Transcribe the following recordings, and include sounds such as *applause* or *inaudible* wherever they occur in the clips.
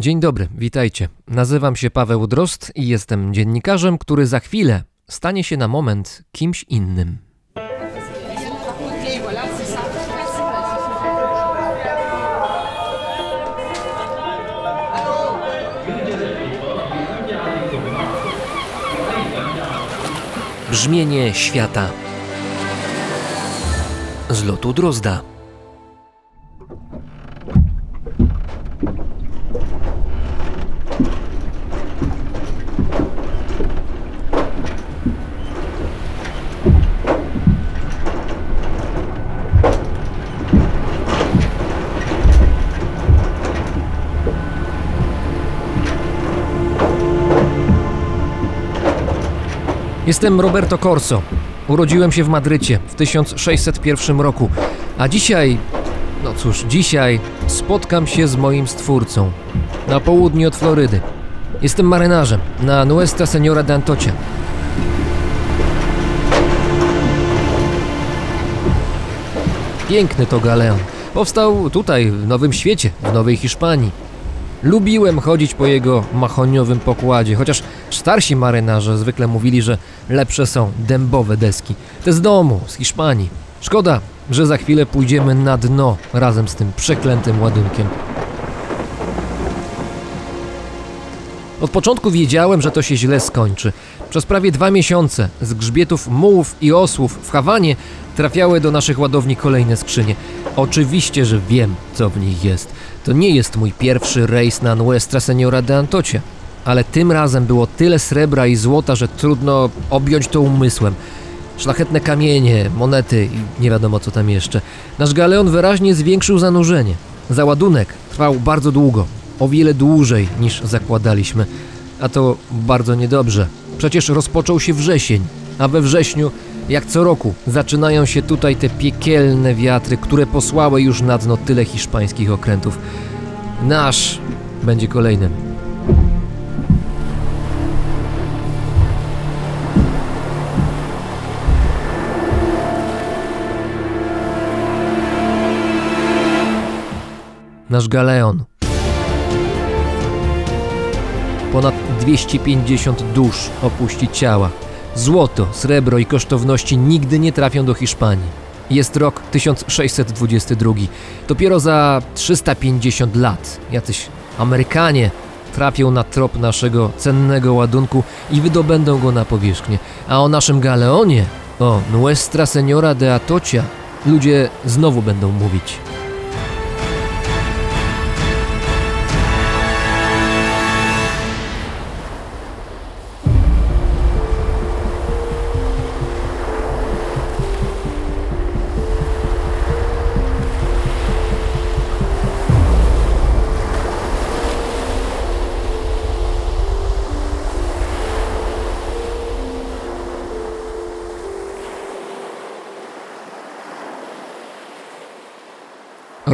Dzień dobry, witajcie. Nazywam się Paweł Drost i jestem dziennikarzem, który za chwilę stanie się na moment kimś innym. Brzmienie świata z lotu Drozda. Jestem Roberto Corso. Urodziłem się w Madrycie w 1601 roku, a dzisiaj, no cóż, dzisiaj spotkam się z moim stwórcą na południe od Florydy. Jestem marynarzem na Nuestra Señora de Antocia. Piękny to galeon. Powstał tutaj, w Nowym Świecie, w Nowej Hiszpanii. Lubiłem chodzić po jego mahoniowym pokładzie, chociaż starsi marynarze zwykle mówili, że lepsze są dębowe deski. Te z domu, z Hiszpanii. Szkoda, że za chwilę pójdziemy na dno razem z tym przeklętym ładunkiem. Od początku wiedziałem, że to się źle skończy. Przez prawie dwa miesiące z grzbietów mułów i osłów w Hawanie trafiały do naszych ładowni kolejne skrzynie. Oczywiście, że wiem, co w nich jest. To nie jest mój pierwszy rejs na Nuestra Señora de Antocie, ale tym razem było tyle srebra i złota, że trudno objąć to umysłem. Szlachetne kamienie, monety i nie wiadomo co tam jeszcze. Nasz galeon wyraźnie zwiększył zanurzenie. Załadunek trwał bardzo długo, o wiele dłużej niż zakładaliśmy, a to bardzo niedobrze. Przecież rozpoczął się wrzesień, a we wrześniu, jak co roku, zaczynają się tutaj te piekielne wiatry, które posłały już na dno tyle hiszpańskich okrętów. Nasz będzie kolejnym. Nasz galeon. Ponad 250 dusz opuści ciała. Złoto, srebro i kosztowności nigdy nie trafią do Hiszpanii. Jest rok 1622. Dopiero za 350 lat jacyś Amerykanie trafią na trop naszego cennego ładunku i wydobędą go na powierzchnię. A o naszym galeonie, o Nuestra Señora de Atocia, ludzie znowu będą mówić.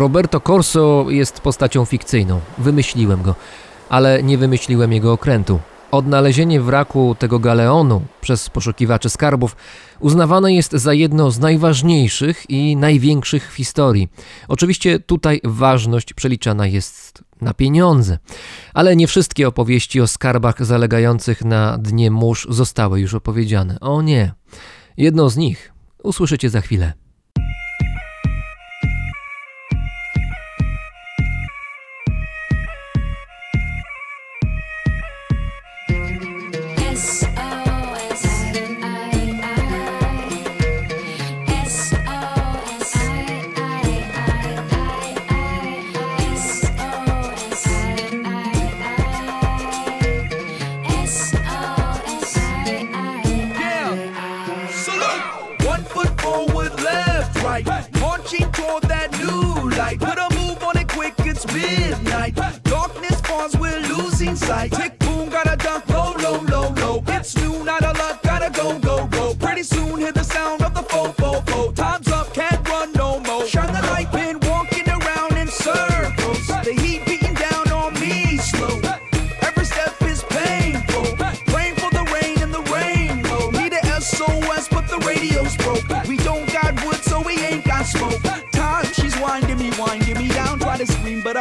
Roberto Corso jest postacią fikcyjną. Wymyśliłem go, ale nie wymyśliłem jego okrętu. Odnalezienie wraku tego galeonu przez poszukiwaczy skarbów uznawane jest za jedno z najważniejszych i największych w historii. Oczywiście tutaj ważność przeliczana jest na pieniądze, ale nie wszystkie opowieści o skarbach zalegających na dnie mórz zostały już opowiedziane. O nie. Jedną z nich usłyszycie za chwilę. Midnight. Darkness falls, we're losing sight. Tick boom, gotta dunk low, low, low, low. It's noon, out of luck, gotta go, go, go. Pretty soon, hear the sound of the fo, fo, fo. Time's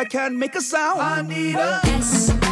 I can't make a sound. I need a SOS,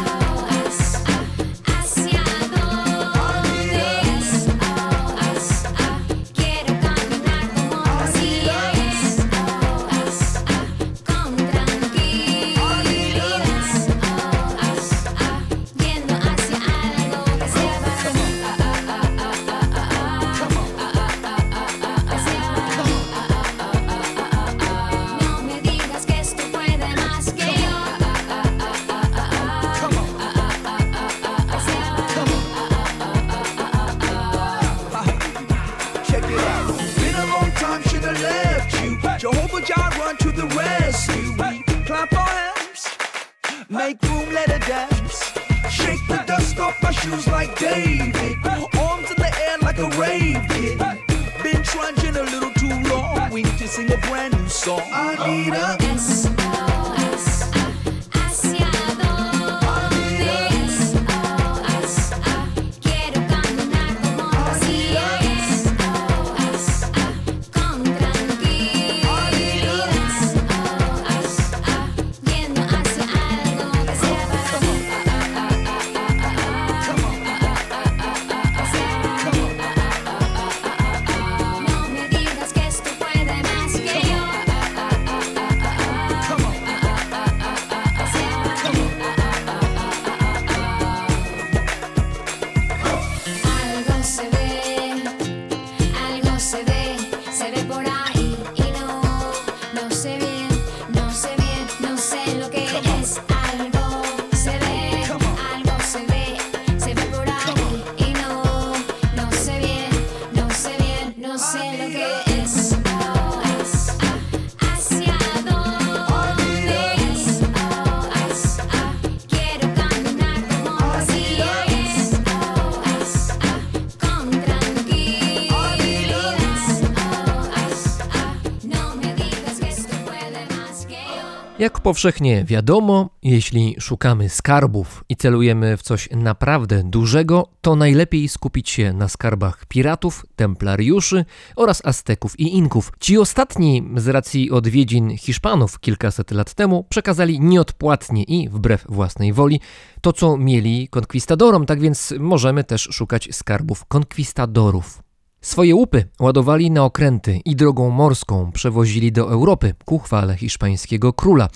powszechnie wiadomo, jeśli szukamy skarbów i celujemy w coś naprawdę dużego, to najlepiej skupić się na skarbach piratów, templariuszy oraz Azteków i Inków. Ci ostatni, z racji odwiedzin Hiszpanów kilkaset lat temu, przekazali nieodpłatnie i wbrew własnej woli to, co mieli konkwistadorom, tak więc możemy też szukać skarbów konkwistadorów. Swoje łupy ładowali na okręty i drogą morską przewozili do Europy ku chwale hiszpańskiego króla.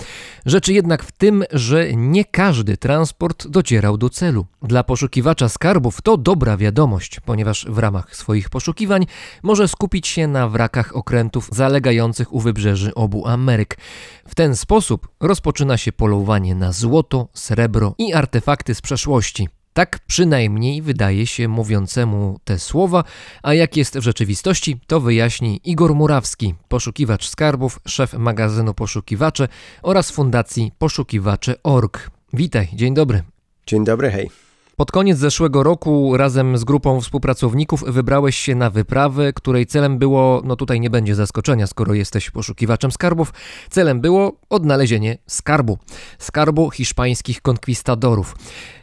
Rzecz jednak w tym, że nie każdy transport docierał do celu. Dla poszukiwacza skarbów to dobra wiadomość, ponieważ w ramach swoich poszukiwań może skupić się na wrakach okrętów zalegających u wybrzeży obu Ameryk. W ten sposób rozpoczyna się polowanie na złoto, srebro i artefakty z przeszłości. Tak przynajmniej wydaje się mówiącemu te słowa, a jak jest w rzeczywistości, to wyjaśni Igor Murawski, poszukiwacz skarbów, szef magazynu Poszukiwacze oraz fundacji Poszukiwacze.org. Witaj, dzień dobry. Dzień dobry, hej. Pod koniec zeszłego roku razem z grupą współpracowników wybrałeś się na wyprawę, której celem było, no tutaj nie będzie zaskoczenia, skoro jesteś poszukiwaczem skarbów, celem było odnalezienie skarbu. Skarbu hiszpańskich konkwistadorów.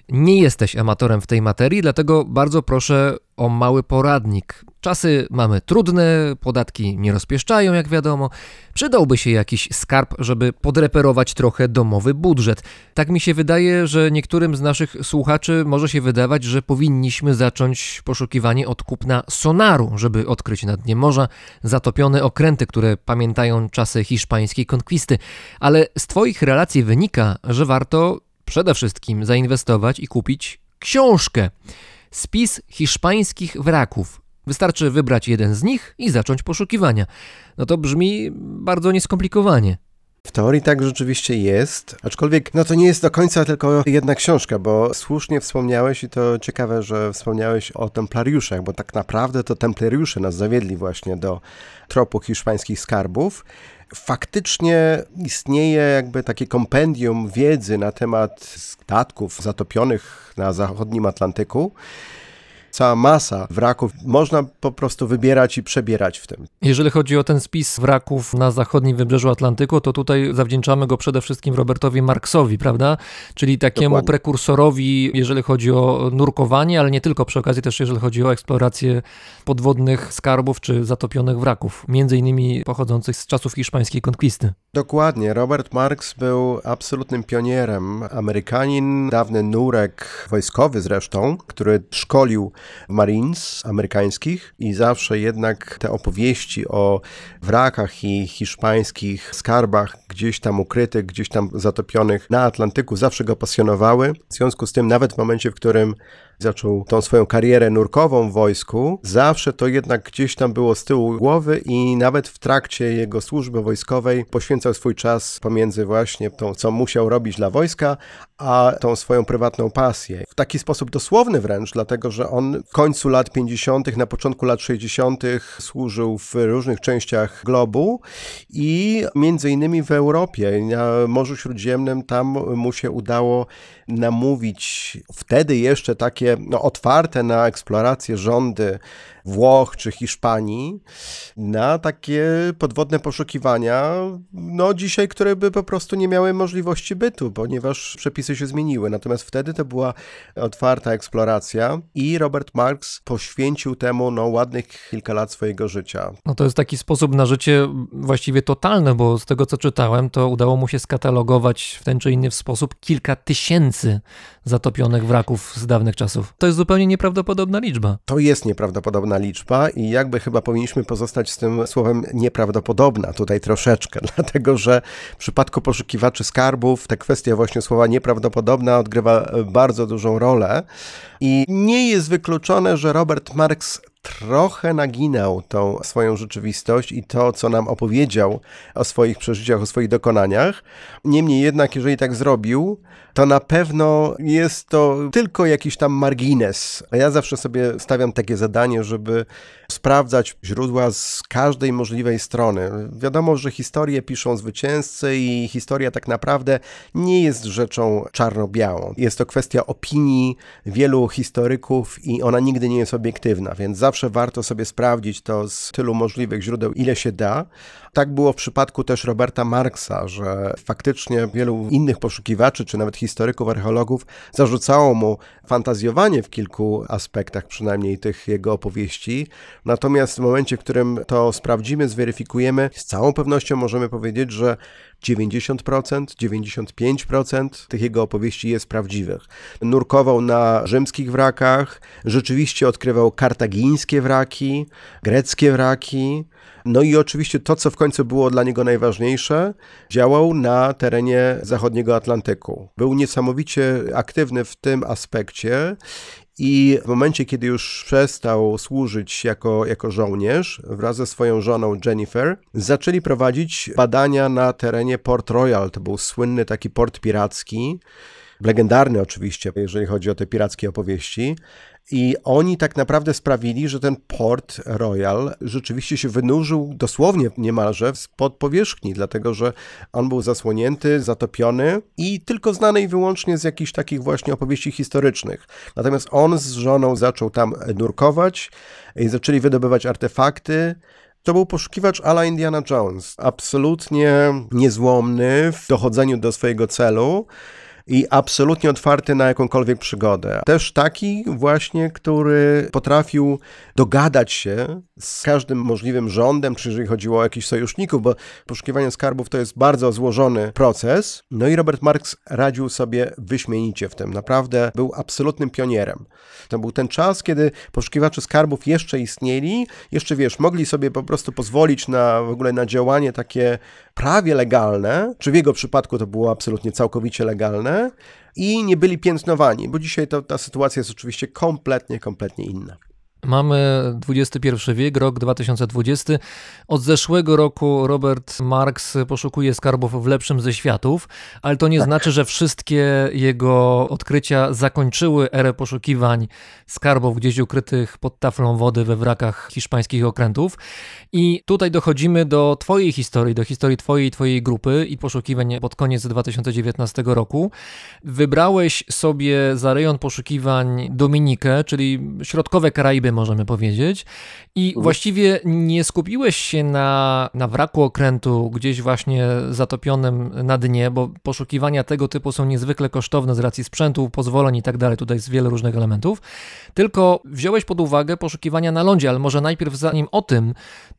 Nie jesteś amatorem w tej materii, dlatego bardzo proszę o mały poradnik. Czasy mamy trudne, podatki nie rozpieszczają, jak wiadomo. Przydałby się jakiś skarb, żeby podreperować trochę domowy budżet. Tak mi się wydaje, że niektórym z naszych słuchaczy może się wydawać, że powinniśmy zacząć poszukiwanie od kupna sonaru, żeby odkryć na dnie morza zatopione okręty, które pamiętają czasy hiszpańskiej konkwisty. Ale z Twoich relacji wynika, że warto przede wszystkim zainwestować i kupić książkę. Spis hiszpańskich wraków. Wystarczy wybrać jeden z nich i zacząć poszukiwania. No to brzmi bardzo nieskomplikowanie. W teorii tak rzeczywiście jest, aczkolwiek no to nie jest do końca tylko jedna książka, bo słusznie wspomniałeś i to ciekawe, że wspomniałeś o templariuszach, bo tak naprawdę to templariusze nas zawiedli właśnie do tropu hiszpańskich skarbów. Faktycznie istnieje jakby takie kompendium wiedzy na temat statków zatopionych na zachodnim Atlantyku. Cała masa wraków. Można po prostu wybierać i przebierać w tym. Jeżeli chodzi o ten spis wraków na zachodnim wybrzeżu Atlantyku, to tutaj zawdzięczamy go przede wszystkim Robertowi Marksowi, prawda? Czyli takiemu Dokładnie. prekursorowi, jeżeli chodzi o nurkowanie, ale nie tylko przy okazji też jeżeli chodzi o eksplorację podwodnych skarbów czy zatopionych wraków, między innymi pochodzących z czasów hiszpańskiej konkwisty. Dokładnie. Robert Marks był absolutnym pionierem. Amerykanin, dawny nurek wojskowy zresztą, który szkolił Marines amerykańskich i zawsze jednak te opowieści o wrakach i hiszpańskich skarbach gdzieś tam ukrytych, gdzieś tam zatopionych na Atlantyku zawsze go pasjonowały. W związku z tym nawet w momencie, w którym zaczął tą swoją karierę nurkową w wojsku, zawsze to jednak gdzieś tam było z tyłu głowy i nawet w trakcie jego służby wojskowej poświęcał swój czas pomiędzy właśnie tą, co musiał robić dla wojska, a tą swoją prywatną pasję. W taki sposób dosłowny wręcz, dlatego że on w końcu lat 50., na początku lat 60. służył w różnych częściach globu i między innymi w Europie, na Morzu Śródziemnym, tam mu się udało namówić wtedy jeszcze takie no, otwarte na eksplorację rządy Włoch czy Hiszpanii na takie podwodne poszukiwania, no dzisiaj, które by po prostu nie miały możliwości bytu, ponieważ przepisy się zmieniły. Natomiast wtedy to była otwarta eksploracja i Robert Marks poświęcił temu no, ładnych kilka lat swojego życia. No to jest taki sposób na życie właściwie totalny, bo z tego co czytałem, to udało mu się skatalogować w ten czy inny sposób kilka tysięcy zatopionych wraków z dawnych czasów. To jest zupełnie nieprawdopodobna liczba. To jest nieprawdopodobna liczba i jakby chyba powinniśmy pozostać z tym słowem nieprawdopodobna tutaj troszeczkę, *laughs* dlatego że w przypadku poszukiwaczy skarbów ta kwestia właśnie słowa nieprawdopodobna odgrywa bardzo dużą rolę i nie jest wykluczone, że Robert Marks trochę naginał tą swoją rzeczywistość i to, co nam opowiedział o swoich przeżyciach, o swoich dokonaniach. Niemniej jednak, jeżeli tak zrobił, to na pewno jest to tylko jakiś tam margines. A ja zawsze sobie stawiam takie zadanie, żeby sprawdzać źródła z każdej możliwej strony. Wiadomo, że historię piszą zwycięzcy i historia tak naprawdę nie jest rzeczą czarno-białą. Jest to kwestia opinii wielu historyków i ona nigdy nie jest obiektywna, więc zawsze warto sobie sprawdzić to z tylu możliwych źródeł, ile się da. Tak było w przypadku też Roberta Marksa, że faktycznie wielu innych poszukiwaczy, czy nawet historyków, archeologów zarzucało mu fantazjowanie w kilku aspektach, przynajmniej tych jego opowieści. Natomiast w momencie, w którym to sprawdzimy, zweryfikujemy, z całą pewnością możemy powiedzieć, że 90%, 95% tych jego opowieści jest prawdziwych. Nurkował na rzymskich wrakach, rzeczywiście odkrywał kartagińskie wraki, greckie wraki. No i oczywiście to, co w końcu było dla niego najważniejsze, działał na terenie zachodniego Atlantyku. Był niesamowicie aktywny w tym aspekcie i w momencie, kiedy już przestał służyć jako, jako żołnierz, wraz ze swoją żoną Jennifer, zaczęli prowadzić badania na terenie Port Royal. To był słynny taki port piracki, legendarny oczywiście, jeżeli chodzi o te pirackie opowieści. I oni tak naprawdę sprawili, że ten Port Royal rzeczywiście się wynurzył dosłownie niemalże spod powierzchni, dlatego że on był zasłonięty, zatopiony i tylko znany wyłącznie z jakichś takich właśnie opowieści historycznych. Natomiast on z żoną zaczął tam nurkować i zaczęli wydobywać artefakty. To był poszukiwacz ala Indiana Jones, absolutnie niezłomny w dochodzeniu do swojego celu i absolutnie otwarty na jakąkolwiek przygodę. Też taki właśnie, który potrafił dogadać się z każdym możliwym rządem, czy jeżeli chodziło o jakichś sojuszników, bo poszukiwanie skarbów to jest bardzo złożony proces. No i Robert Marks radził sobie wyśmienicie w tym. Naprawdę był absolutnym pionierem. To był ten czas, kiedy poszukiwacze skarbów jeszcze istnieli, jeszcze wiesz, mogli sobie po prostu pozwolić na w ogóle na działanie takie prawie legalne, czy w jego przypadku to było absolutnie całkowicie legalne i nie byli piętnowani, bo dzisiaj to, ta sytuacja jest oczywiście kompletnie, kompletnie inna. Mamy XXI wiek, rok 2020. Od zeszłego roku Robert Marks poszukuje skarbów w lepszym ze światów, ale to nie znaczy, że wszystkie jego odkrycia zakończyły erę poszukiwań skarbów gdzieś ukrytych pod taflą wody we wrakach hiszpańskich okrętów. I tutaj dochodzimy do Twojej historii, do historii Twojej i Twojej grupy i poszukiwań pod koniec 2019 roku. Wybrałeś sobie za rejon poszukiwań Dominikę, czyli środkowe Karaiby, możemy powiedzieć. I właściwie nie skupiłeś się na, na wraku okrętu, gdzieś właśnie zatopionym na dnie, bo poszukiwania tego typu są niezwykle kosztowne z racji sprzętu, pozwoleń i tak dalej. Tutaj jest wiele różnych elementów. Tylko wziąłeś pod uwagę poszukiwania na lądzie, ale może najpierw zanim o tym,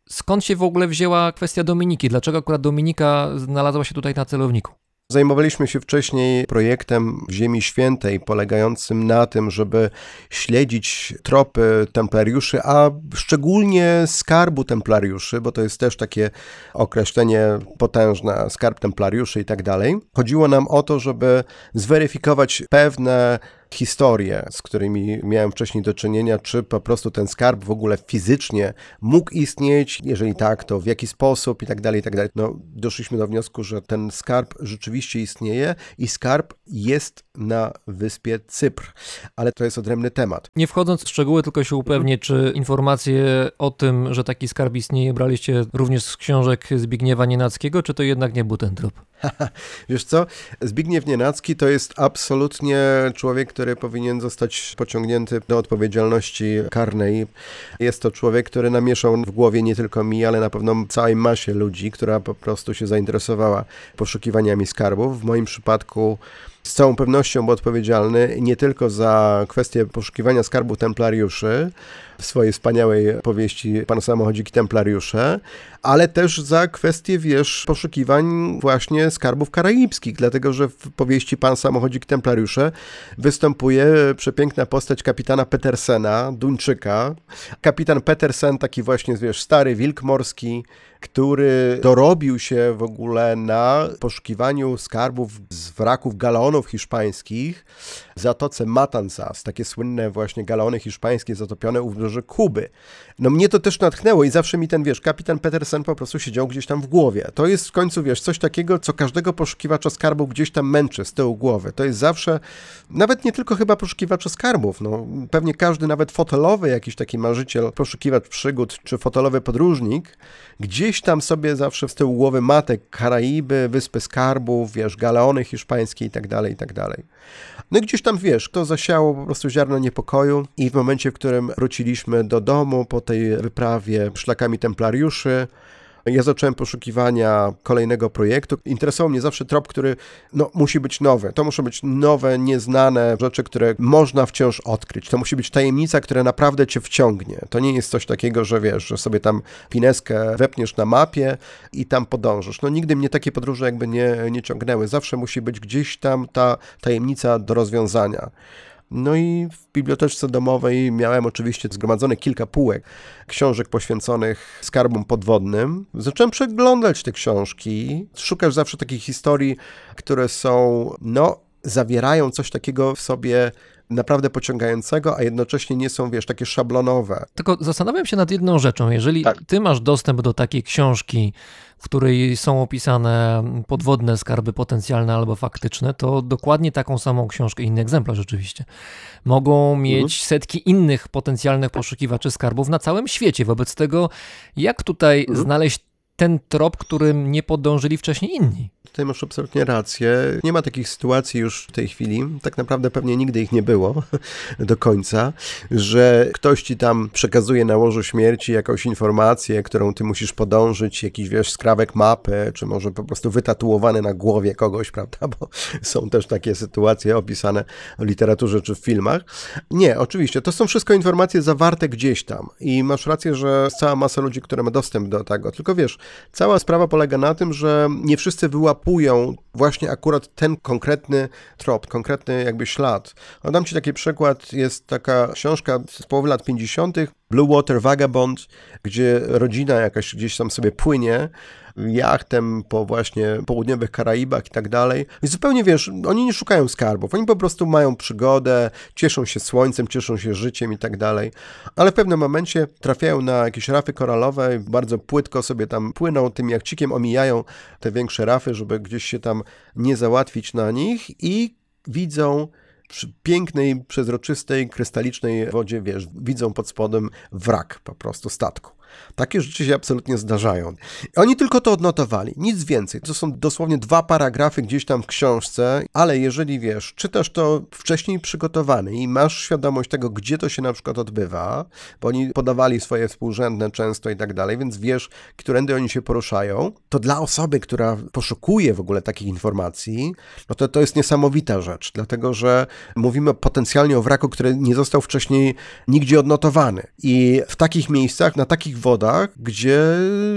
skąd się w ogóle wzięła kwestia Dominiki? Dlaczego akurat Dominika znalazła się tutaj na celowniku? Zajmowaliśmy się wcześniej projektem w Ziemi Świętej, polegającym na tym, żeby śledzić tropy templariuszy, a szczególnie skarbu templariuszy, bo to jest też takie określenie potężne, skarb templariuszy i tak dalej. Chodziło nam o to, żeby zweryfikować pewne historie, z którymi miałem wcześniej do czynienia, czy po prostu ten skarb w ogóle fizycznie mógł istnieć, jeżeli tak, to w jaki sposób i tak dalej, i tak dalej. No, doszliśmy do wniosku, że ten skarb rzeczywiście istnieje i skarb jest na wyspie Cypr, ale to jest odrębny temat. Nie wchodząc w szczegóły, tylko się upewnię, czy informacje o tym, że taki skarb istnieje, braliście również z książek Zbigniewa Nienackiego, czy to jednak nie był ten trop? *laughs* Wiesz co, Zbigniew Nienacki to jest absolutnie człowiek, który powinien zostać pociągnięty do odpowiedzialności karnej. Jest to człowiek, który namieszał w głowie nie tylko mi, ale na pewno całej masie ludzi, która po prostu się zainteresowała poszukiwaniami skarbów. W moim przypadku z całą pewnością był odpowiedzialny nie tylko za kwestię poszukiwania skarbu templariuszy w swojej wspaniałej powieści Pan Samochodziki Templariusze, ale też za kwestię, wiesz, poszukiwań właśnie skarbów karaibskich, dlatego że w powieści Pan Samochodzik Templariusze występuje przepiękna postać kapitana Petersena, Duńczyka. Kapitan Petersen, taki właśnie, wiesz, stary wilk morski, który dorobił się w ogóle na poszukiwaniu skarbów z wraków galeonów hiszpańskich w zatoce Matanzas, takie słynne właśnie galeony hiszpańskie zatopione u wybrzeży Kuby. No mnie to też natchnęło i zawsze mi ten, wiesz, kapitan Petersen po prostu siedział gdzieś tam w głowie. To jest w końcu, wiesz, coś takiego, co każdego poszukiwacza skarbów gdzieś tam męczy z tyłu głowy. To jest zawsze, nawet nie tylko chyba poszukiwacza skarbów, no pewnie każdy, nawet fotelowy jakiś taki marzyciel, poszukiwacz przygód, czy fotelowy podróżnik, gdzieś tam sobie zawsze z tyłu głowy ma te Karaiby, Wyspy Skarbów, wiesz, galeony hiszpańskie i tak dalej, i tak dalej. No i gdzieś tam, wiesz, to zasiało po prostu ziarno niepokoju i w momencie, w którym wróciliśmy do domu po tej wyprawie szlakami templariuszy, ja zacząłem poszukiwania kolejnego projektu. Interesował mnie zawsze trop, który no, musi być nowy. To muszą być nowe, nieznane rzeczy, które można wciąż odkryć. To musi być tajemnica, która naprawdę cię wciągnie. To nie jest coś takiego, że wiesz, że sobie tam pineskę wepniesz na mapie i tam podążysz. No nigdy mnie takie podróże jakby nie, nie ciągnęły. Zawsze musi być gdzieś tam ta tajemnica do rozwiązania. No i w biblioteczce domowej miałem oczywiście zgromadzone kilka półek książek poświęconych skarbom podwodnym. Zacząłem przeglądać te książki. Szukasz zawsze takich historii, które są, no, zawierają coś takiego w sobie naprawdę pociągającego, a jednocześnie nie są, wiesz, takie szablonowe. Tylko zastanawiam się nad jedną rzeczą. Jeżeli Tak. ty masz dostęp do takiej książki, w której są opisane podwodne skarby potencjalne albo faktyczne, to dokładnie taką samą książkę, inny egzemplarz oczywiście, mogą mieć setki innych potencjalnych poszukiwaczy skarbów na całym świecie. Wobec tego, jak tutaj znaleźć ten trop, którym nie podążyli wcześniej inni? Tutaj masz absolutnie rację. Nie ma takich sytuacji już w tej chwili. Tak naprawdę pewnie nigdy ich nie było *laughs* do końca, że ktoś ci tam przekazuje na łożu śmierci jakąś informację, którą ty musisz podążyć, jakiś wiesz, skrawek mapy, czy może po prostu wytatuowany na głowie kogoś, prawda? Bo *laughs* są też takie sytuacje opisane w literaturze czy w filmach. Nie, oczywiście, to są wszystko informacje zawarte gdzieś tam i masz rację, że cała masa ludzi, która ma dostęp do tego. Tylko wiesz, cała sprawa polega na tym, że nie wszyscy wyłapują właśnie akurat ten konkretny trop, konkretny jakby ślad. No, dam ci taki przykład, jest taka książka z połowy lat 50., Blue Water Vagabond, gdzie rodzina jakaś gdzieś tam sobie płynie jachtem po właśnie południowych Karaibach i tak dalej. I zupełnie wiesz, oni nie szukają skarbów, oni po prostu mają przygodę, cieszą się słońcem, cieszą się życiem i tak dalej. Ale w pewnym momencie trafiają na jakieś rafy koralowe, bardzo płytko sobie tam płyną tym jachcikiem, omijają te większe rafy, żeby gdzieś się tam nie załatwić na nich i widzą przy pięknej, przezroczystej, krystalicznej wodzie, wiesz, widzą pod spodem wrak po prostu statku. Takie rzeczy się absolutnie zdarzają. Oni tylko to odnotowali, nic więcej. To są dosłownie dwa paragrafy gdzieś tam w książce, ale jeżeli wiesz, czytasz to wcześniej przygotowany i masz świadomość tego, gdzie to się na przykład odbywa, bo oni podawali swoje współrzędne często i tak dalej, więc wiesz, którędy oni się poruszają, to dla osoby, która poszukuje w ogóle takich informacji, no to to jest niesamowita rzecz, dlatego że mówimy potencjalnie o wraku, który nie został wcześniej nigdzie odnotowany. I w takich miejscach, na takich wodach, gdzie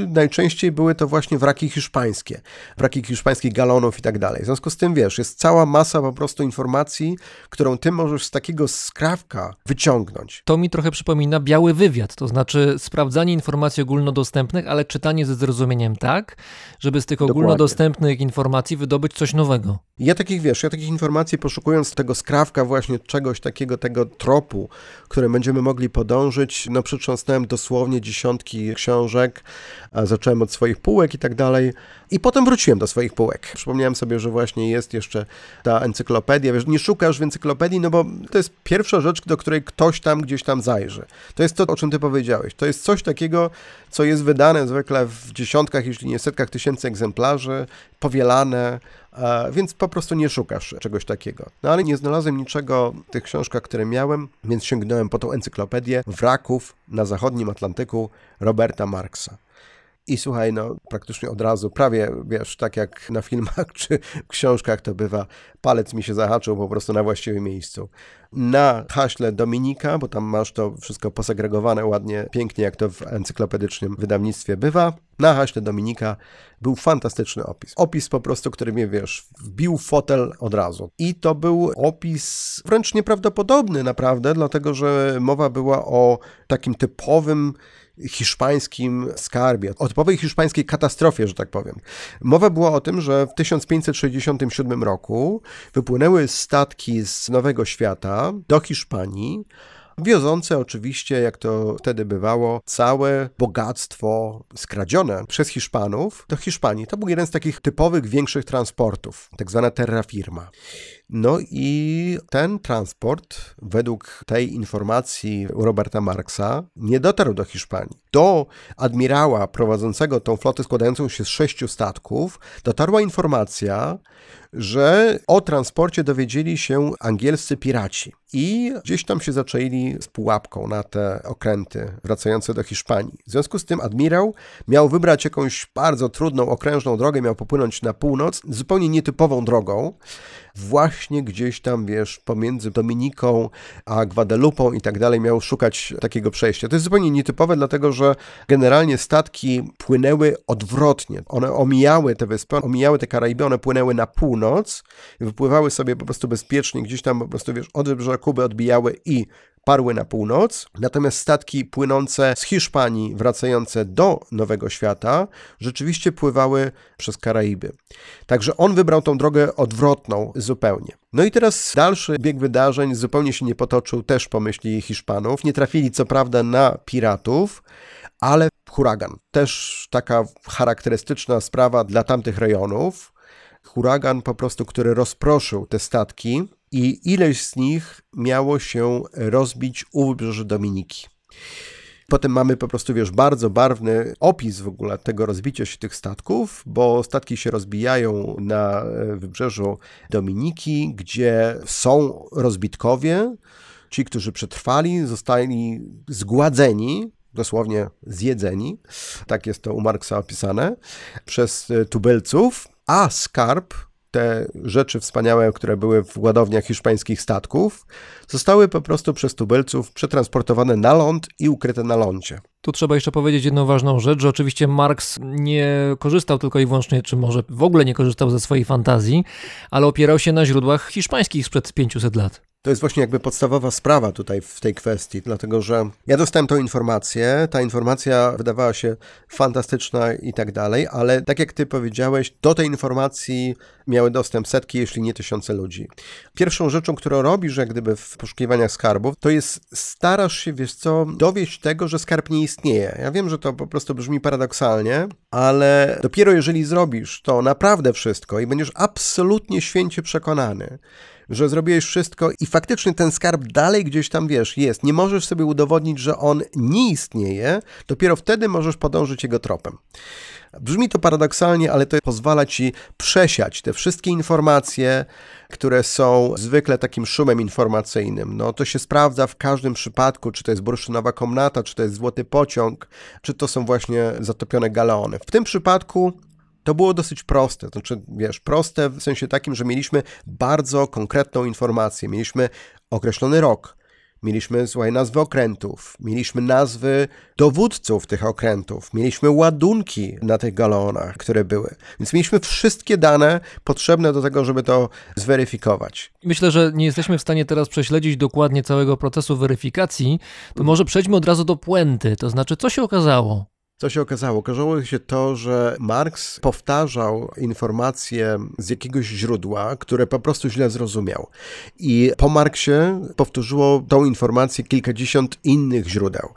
najczęściej były to właśnie wraki hiszpańskie, wraki hiszpańskich galonów i tak dalej. W związku z tym, wiesz, jest cała masa po prostu informacji, którą ty możesz z takiego skrawka wyciągnąć. To mi trochę przypomina biały wywiad, to znaczy sprawdzanie informacji ogólnodostępnych, ale czytanie ze zrozumieniem tak, żeby z tych Dokładnie. ogólnodostępnych informacji wydobyć coś nowego. Ja takich, wiesz, ja takich informacji poszukując tego skrawka właśnie czegoś takiego, tego tropu, którym będziemy mogli podążyć, no przytrząsnąłem dosłownie dziesiątki książek, a zacząłem od swoich półek i tak dalej i potem wróciłem do swoich półek. Przypomniałem sobie, że właśnie jest jeszcze ta encyklopedia, wiesz, nie szukasz w encyklopedii, no bo to jest pierwsza rzecz, do której ktoś tam gdzieś tam zajrzy. To jest to, o czym ty powiedziałeś. To jest coś takiego, co jest wydane zwykle w dziesiątkach, jeśli nie setkach tysięcy egzemplarzy, powielane, więc po prostu nie szukasz czegoś takiego. No ale nie znalazłem niczego w tych książkach, które miałem, więc sięgnąłem po tą encyklopedię wraków na zachodnim Atlantyku Roberta Marksa. I słuchaj, no praktycznie od razu, prawie wiesz, tak jak na filmach *laughs* czy książkach to bywa, palec mi się zahaczył po prostu na właściwym miejscu. Na haśle Dominika, bo tam masz to wszystko posegregowane ładnie, pięknie, jak to w encyklopedycznym wydawnictwie bywa. Na haśle Dominika był fantastyczny opis. Opis po prostu, który mnie, wiesz, wbił w fotel od razu. I to był opis wręcz nieprawdopodobny naprawdę, dlatego że mowa była o takim typowym hiszpańskim skarbie, o typowej hiszpańskiej katastrofie, że tak powiem. Mowa była o tym, że w 1567 roku wypłynęły statki z Nowego Świata do Hiszpanii, wiozące oczywiście, jak to wtedy bywało, całe bogactwo skradzione przez Hiszpanów do Hiszpanii. To był jeden z takich typowych większych transportów, tak zwana terra firma. No i ten transport, według tej informacji Roberta Marksa, nie dotarł do Hiszpanii. Do admirała prowadzącego tą flotę składającą się z sześciu statków dotarła informacja, że o transporcie dowiedzieli się angielscy piraci i gdzieś tam się zaczęli z pułapką na te okręty wracające do Hiszpanii. W związku z tym admirał miał wybrać jakąś bardzo trudną, okrężną drogę, miał popłynąć na północ, zupełnie nietypową drogą, właśnie gdzieś tam, wiesz, pomiędzy Dominiką a Gwadelupą i tak dalej, miał szukać takiego przejścia. To jest zupełnie nietypowe, dlatego że generalnie statki płynęły odwrotnie. One omijały te wyspy, omijały te Karaiby, one płynęły na północ, wypływały sobie po prostu bezpiecznie, gdzieś tam po prostu, wiesz, od wybrzeża Kuby odbijały i parły na północ, natomiast statki płynące z Hiszpanii, wracające do Nowego Świata, rzeczywiście pływały przez Karaiby. Także on wybrał tą drogę odwrotną zupełnie. No i teraz dalszy bieg wydarzeń zupełnie się nie potoczył też po myśli Hiszpanów. Nie trafili co prawda na piratów, ale huragan. Też taka charakterystyczna sprawa dla tamtych rejonów. Huragan po prostu, który rozproszył te statki, i ileś z nich miało się rozbić u wybrzeży Dominiki. Potem mamy po prostu, wiesz, bardzo barwny opis w ogóle tego rozbicia się tych statków, bo statki się rozbijają na wybrzeżu Dominiki, gdzie są rozbitkowie. Ci, którzy przetrwali, zostali zgładzeni, dosłownie zjedzeni, tak jest to u Marksa opisane, przez tubylców, a skarb te rzeczy wspaniałe, które były w ładowniach hiszpańskich statków, zostały po prostu przez tubylców przetransportowane na ląd i ukryte na lądzie. Tu trzeba jeszcze powiedzieć jedną ważną rzecz, że oczywiście Marx nie korzystał tylko i wyłącznie, czy może w ogóle nie korzystał ze swojej fantazji, ale opierał się na źródłach hiszpańskich sprzed 500 lat. To jest właśnie jakby podstawowa sprawa tutaj w tej kwestii, dlatego że ja dostałem tą informację, ta informacja wydawała się fantastyczna i tak dalej, ale tak jak ty powiedziałeś, do tej informacji miały dostęp setki, jeśli nie tysiące ludzi. Pierwszą rzeczą, którą robisz jak gdyby w poszukiwaniach skarbów, to jest starasz się, wiesz co, dowieść tego, że skarb nie istnieje. Ja wiem, że to po prostu brzmi paradoksalnie, ale dopiero jeżeli zrobisz to naprawdę wszystko i będziesz absolutnie święcie przekonany, że zrobiłeś wszystko i faktycznie ten skarb dalej gdzieś tam, wiesz, jest. Nie możesz sobie udowodnić, że on nie istnieje, dopiero wtedy możesz podążyć jego tropem. Brzmi to paradoksalnie, ale to pozwala ci przesiać te wszystkie informacje, które są zwykle takim szumem informacyjnym. No to się sprawdza w każdym przypadku, czy to jest bursztynowa komnata, czy to jest złoty pociąg, czy to są właśnie zatopione galeony. W tym przypadku to było dosyć proste, to znaczy, wiesz, proste w sensie takim, że mieliśmy bardzo konkretną informację, mieliśmy określony rok, mieliśmy, słuchaj, nazwy okrętów, mieliśmy nazwy dowódców tych okrętów, mieliśmy ładunki na tych galonach, które były, więc mieliśmy wszystkie dane potrzebne do tego, żeby to zweryfikować. Myślę, że nie jesteśmy w stanie teraz prześledzić dokładnie całego procesu weryfikacji, to może przejdźmy od razu do puenty, to znaczy co się okazało? Co się okazało? Okazało się to, że Marx powtarzał informacje z jakiegoś źródła, które po prostu źle zrozumiał. I po Marksie powtórzyło tą informację kilkadziesiąt innych źródeł.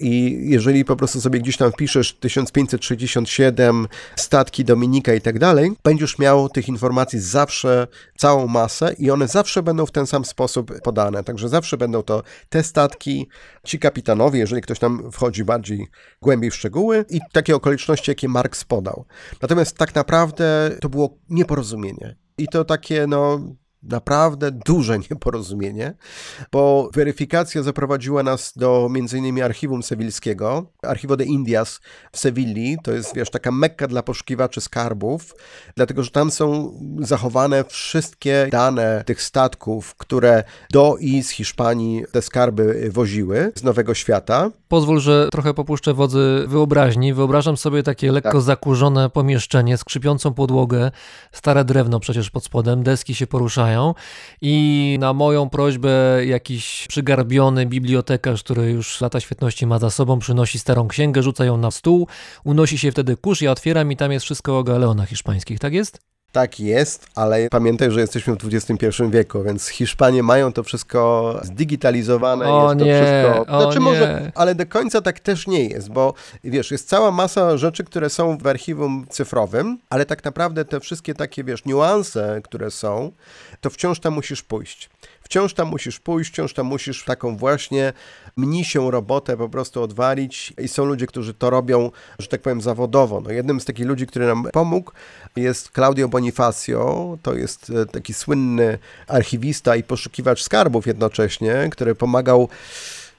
I jeżeli po prostu sobie gdzieś tam wpiszesz 1567, statki Dominika i tak dalej, będziesz miał tych informacji zawsze całą masę i one zawsze będą w ten sam sposób podane. Także zawsze będą to te statki, ci kapitanowie, jeżeli ktoś tam wchodzi bardziej głębiej w szczegóły i takie okoliczności, jakie Marx podał. Natomiast tak naprawdę to było nieporozumienie. I to takie, no, naprawdę duże *laughs* nieporozumienie, bo weryfikacja zaprowadziła nas do m.in. archiwum sewilskiego, Archivo de Indias w Sewilli, to jest, wiesz, taka mekka dla poszukiwaczy skarbów, dlatego, że tam są zachowane wszystkie dane tych statków, które do i z Hiszpanii te skarby woziły z Nowego Świata. Pozwól, że trochę popuszczę wodzy wyobraźni. Wyobrażam sobie takie lekko Tak. zakurzone pomieszczenie, skrzypiącą podłogę, stare drewno przecież pod spodem, deski się poruszają i na moją prośbę jakiś przygarbiony bibliotekarz, który już lata świetności ma za sobą, przynosi starą księgę, rzuca ją na stół, unosi się wtedy kurz, ja otwieram i tam jest wszystko o galeonach hiszpańskich, tak jest? Tak jest, ale pamiętaj, że jesteśmy w XXI wieku, więc Hiszpanie mają to wszystko zdigitalizowane. O jest to nie, wszystko. o Znaczy nie. może, ale do końca tak też nie jest, bo wiesz, jest cała masa rzeczy, które są w archiwum cyfrowym, ale tak naprawdę te wszystkie takie, wiesz, niuanse, które są, to wciąż tam musisz pójść. Wciąż tam musisz pójść, wciąż tam musisz taką właśnie mnisią robotę po prostu odwalić i są ludzie, którzy to robią, że tak powiem, zawodowo. No, jednym z takich ludzi, który nam pomógł jest Claudio Bonifacio, to jest e, taki słynny archiwista i poszukiwacz skarbów jednocześnie, który pomagał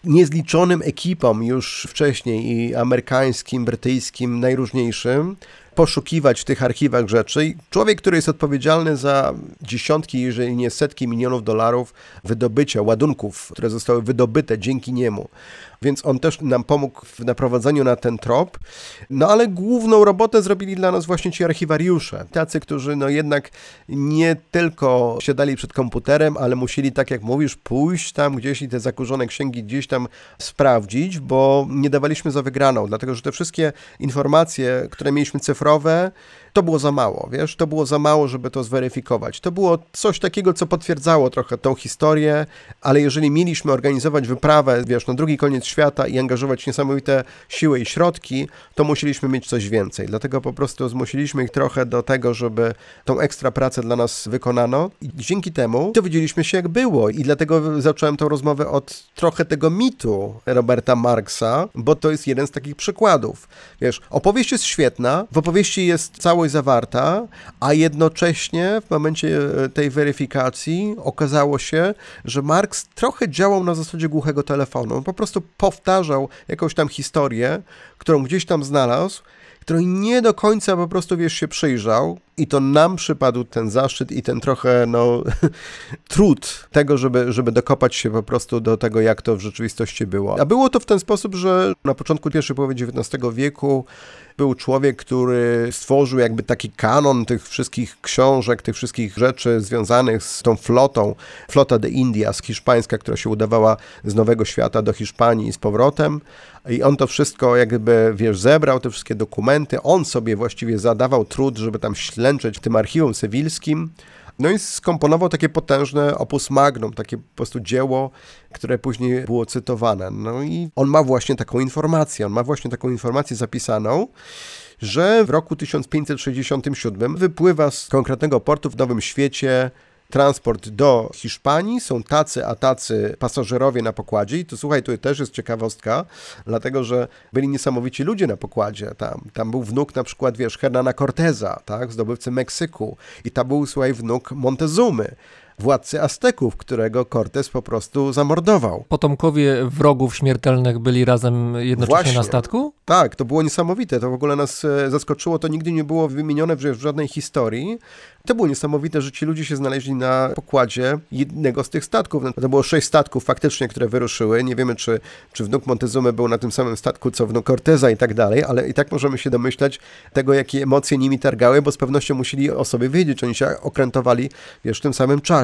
niezliczonym ekipom już wcześniej i amerykańskim, brytyjskim, najróżniejszym poszukiwać w tych archiwach rzeczy. Człowiek, który jest odpowiedzialny za dziesiątki, jeżeli nie setki milionów dolarów wydobycia ładunków, które zostały wydobyte dzięki niemu. Więc on też nam pomógł w naprowadzeniu na ten trop. No ale główną robotę zrobili dla nas właśnie ci archiwariusze. Tacy, którzy no jednak nie tylko siadali przed komputerem, ale musieli, tak jak mówisz, pójść tam gdzieś i te zakurzone księgi gdzieś tam sprawdzić, bo nie dawaliśmy za wygraną, dlatego że te wszystkie informacje, które mieliśmy cyfrowe, to było za mało, wiesz, to było za mało, żeby to zweryfikować. To było coś takiego, co potwierdzało trochę tą historię, ale jeżeli mieliśmy organizować wyprawę, wiesz, na drugi koniec świata i angażować niesamowite siły i środki, to musieliśmy mieć coś więcej. Dlatego po prostu zmusiliśmy ich trochę do tego, żeby tą ekstra pracę dla nas wykonano i dzięki temu dowiedzieliśmy się, jak było i dlatego zacząłem tą rozmowę od trochę tego mitu Roberta Marksa, bo to jest jeden z takich przykładów. Wiesz, opowieść jest świetna, w opowieści jest całość zawarta, a jednocześnie w momencie e, tej weryfikacji okazało się, że Marx trochę działał na zasadzie głuchego telefonu. On po prostu powtarzał jakąś tam historię, którą gdzieś tam znalazł, której nie do końca po prostu, wiesz, się przyjrzał, I to nam przypadł ten zaszczyt i ten trochę, no, *laughs* trud tego, żeby, żeby dokopać się po prostu do tego, jak to w rzeczywistości było. A było to w ten sposób, że na początku pierwszej połowy XIX wieku był człowiek, który stworzył jakby taki kanon tych wszystkich książek, tych wszystkich rzeczy związanych z tą flotą. Flota de Indias, hiszpańska, która się udawała z Nowego Świata do Hiszpanii i z powrotem. I on to wszystko jakby, wiesz, zebrał, te wszystkie dokumenty. On sobie właściwie zadawał trud, żeby tam ślęczeć w tym archiwum sewilskim. No i skomponował takie potężne opus magnum, takie po prostu dzieło, które później było cytowane. No i on ma właśnie taką informację, on ma właśnie taką informację zapisaną, że w roku 1567 wypływa z konkretnego portu w Nowym Świecie transport do Hiszpanii, są tacy a tacy pasażerowie na pokładzie. I to słuchaj, tu też jest ciekawostka, dlatego, że byli niesamowici ludzie na pokładzie. Tam. Tam był wnuk na przykład, wiesz, Hernana Corteza, tak, zdobywcy Meksyku. I tam był, słuchaj, wnuk Montezumy, władcy Azteków, którego Cortez po prostu zamordował. Potomkowie wrogów śmiertelnych byli razem jednocześnie Właśnie. na statku? Tak, to było niesamowite. To w ogóle nas e, zaskoczyło. To nigdy nie było wymienione w, w żadnej historii. To było niesamowite, że ci ludzie się znaleźli na pokładzie jednego z tych statków. No, To było sześć statków faktycznie, które wyruszyły. Nie wiemy, czy, czy wnuk Montezumy był na tym samym statku, co wnuk Corteza i tak dalej, ale i tak możemy się domyślać tego, jakie emocje nimi targały, bo z pewnością musieli o sobie wiedzieć. Oni się okrętowali, wiesz, w tym samym czasie.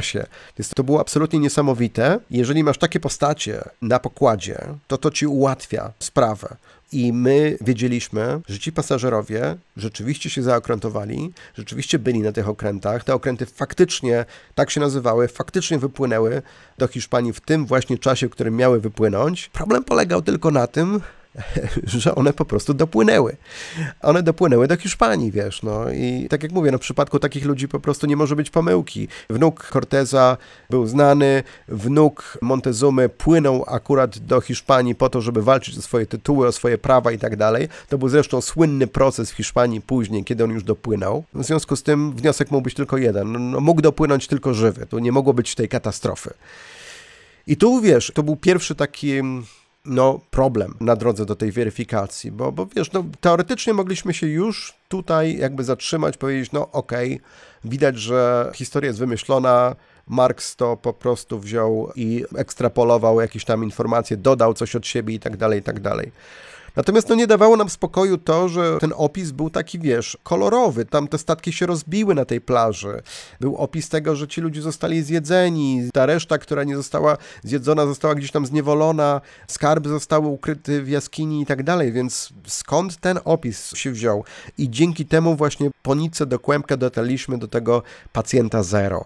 Więc to było absolutnie niesamowite. Jeżeli masz takie postacie na pokładzie, to to ci ułatwia sprawę. I my wiedzieliśmy, że ci pasażerowie rzeczywiście się zaokrętowali, rzeczywiście byli na tych okrętach. Te okręty faktycznie, tak się nazywały, faktycznie wypłynęły do Hiszpanii w tym właśnie czasie, w którym miały wypłynąć. Problem polegał tylko na tym, *laughs* że one po prostu dopłynęły. One dopłynęły do Hiszpanii, wiesz, no i tak jak mówię, no w przypadku takich ludzi po prostu nie może być pomyłki. Wnuk Corteza był znany, wnuk Montezumy płynął akurat do Hiszpanii po to, żeby walczyć o swoje tytuły, o swoje prawa i tak dalej. To był zresztą słynny proces w Hiszpanii później, kiedy on już dopłynął. W związku z tym wniosek mógł być tylko jeden. No, mógł dopłynąć tylko żywy. Tu nie mogło być tej katastrofy. I tu wiesz, to był pierwszy taki no, problem na drodze do tej weryfikacji, bo, bo wiesz, no, teoretycznie mogliśmy się już tutaj jakby zatrzymać, powiedzieć, no okej, widać, że historia jest wymyślona, Marx to po prostu wziął i ekstrapolował jakieś tam informacje, dodał coś od siebie i tak dalej, i tak dalej. Natomiast no nie dawało nam spokoju to, że ten opis był taki, wiesz, kolorowy. Tam te statki się rozbiły na tej plaży. Był opis tego, że ci ludzie zostali zjedzeni. Ta reszta, która nie została zjedzona, została gdzieś tam zniewolona. Skarby zostały ukryte w jaskini i tak dalej. Więc skąd ten opis się wziął? I dzięki temu właśnie po nitce do kłębka dotarliśmy do tego pacjenta zero.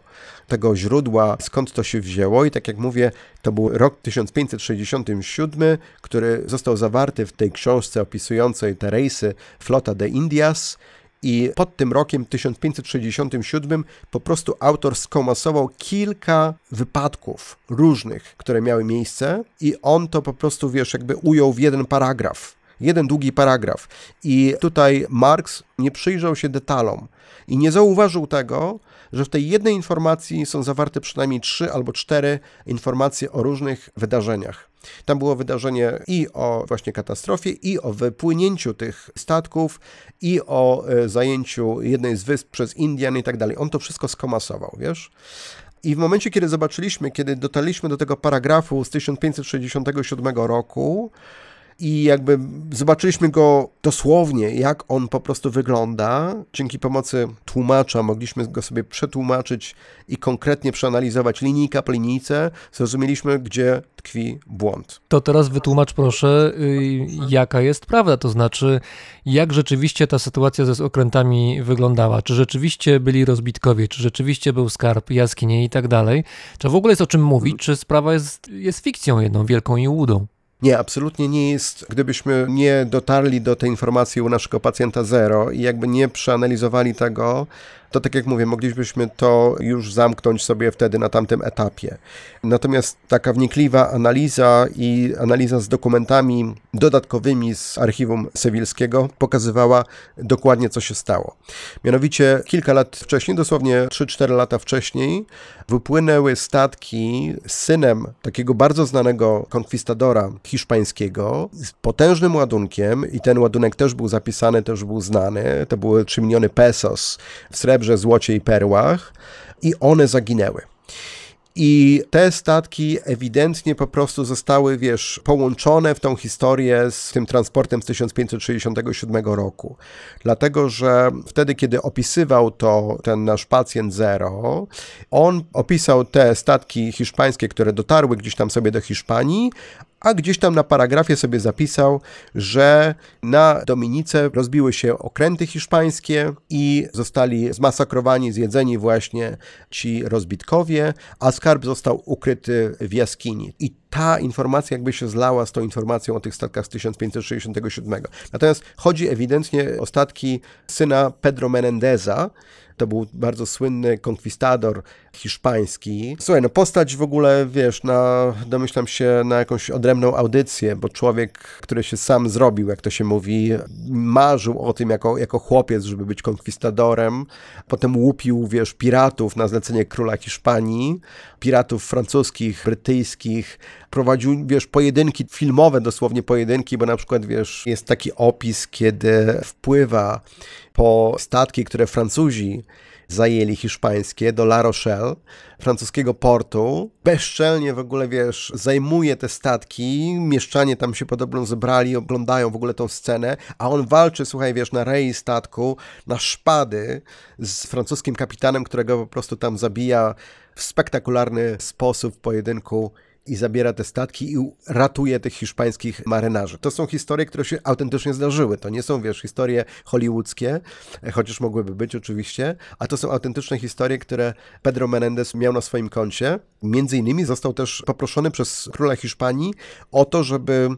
Tego źródła, skąd to się wzięło. I tak jak mówię, to był rok 1567, który został zawarty w tej książce opisującej te rejsy Flota de Indias. I pod tym rokiem 1567 po prostu autor skomasował kilka wypadków różnych, które miały miejsce, i on to po prostu, wiesz, jakby ujął w jeden paragraf. Jeden długi paragraf. I tutaj Marx nie przyjrzał się detalom i nie zauważył tego, że w tej jednej informacji są zawarte przynajmniej trzy albo cztery informacje o różnych wydarzeniach. Tam było wydarzenie i o właśnie katastrofie, i o wypłynięciu tych statków, i o e, zajęciu jednej z wysp przez Indian i tak dalej. On to wszystko skomasował, wiesz? I w momencie, kiedy zobaczyliśmy, kiedy dotarliśmy do tego paragrafu z 1567 roku, i jakby zobaczyliśmy go dosłownie, jak on po prostu wygląda. Dzięki pomocy tłumacza mogliśmy go sobie przetłumaczyć i konkretnie przeanalizować linijka po linijce. Zrozumieliśmy, gdzie tkwi błąd. To teraz wytłumacz proszę, y, jaka jest prawda, to znaczy jak rzeczywiście ta sytuacja ze okrętami wyglądała, czy rzeczywiście byli rozbitkowie, czy rzeczywiście był skarb, jaskinie i tak dalej, czy w ogóle jest o czym mówić, czy sprawa jest, jest fikcją jedną wielką i łudą. Nie, absolutnie nie jest. Gdybyśmy nie dotarli do tej informacji u naszego pacjenta zero i jakby nie przeanalizowali tego, to tak jak mówię, moglibyśmy to już zamknąć sobie wtedy na tamtym etapie. Natomiast taka wnikliwa analiza i analiza z dokumentami dodatkowymi z archiwum sewilskiego pokazywała dokładnie, co się stało. Mianowicie kilka lat wcześniej, dosłownie 3-4 lata wcześniej, wypłynęły statki z synem takiego bardzo znanego konkwistadora hiszpańskiego z potężnym ładunkiem i ten ładunek też był zapisany, też był znany. To były 3 miliony pesos w srebrze, złocie i perłach i one zaginęły. I te statki ewidentnie po prostu zostały, wiesz, połączone w tą historię z tym transportem z 1567 roku. Dlatego, że wtedy, kiedy opisywał to ten nasz pacjent Zero, on opisał te statki hiszpańskie, które dotarły gdzieś tam sobie do Hiszpanii, a gdzieś tam na paragrafie sobie zapisał, że na Dominice rozbiły się okręty hiszpańskie i zostali zmasakrowani, zjedzeni właśnie ci rozbitkowie, a skarb został ukryty w jaskini. I ta informacja jakby się zlała z tą informacją o tych statkach z 1567. Natomiast chodzi ewidentnie o statki syna Pedro Menendeza, to był bardzo słynny konkwistador hiszpański. Słuchaj, no postać w ogóle, wiesz, na, domyślam się na jakąś odrębną audycję, bo człowiek, który się sam zrobił, jak to się mówi, marzył o tym jako, jako chłopiec, żeby być konkwistadorem. Potem łupił, wiesz, piratów na zlecenie króla Hiszpanii, piratów francuskich, brytyjskich. Prowadził, wiesz, pojedynki filmowe, dosłownie pojedynki, bo na przykład, wiesz, jest taki opis, kiedy wpływa po statki, które Francuzi zajęli hiszpańskie do La Rochelle, francuskiego portu. Bezczelnie w ogóle, wiesz, zajmuje te statki, mieszczanie tam się podobno zebrali, oglądają w ogóle tą scenę, a on walczy, słuchaj, wiesz, na rei statku, na szpady z francuskim kapitanem, którego po prostu tam zabija w spektakularny sposób w pojedynku i zabiera te statki i ratuje tych hiszpańskich marynarzy. To są historie, które się autentycznie zdarzyły. To nie są, wiesz, historie hollywoodzkie, chociaż mogłyby być oczywiście, a to są autentyczne historie, które Pedro Menendez miał na swoim koncie. Między innymi został też poproszony przez króla Hiszpanii o to, żeby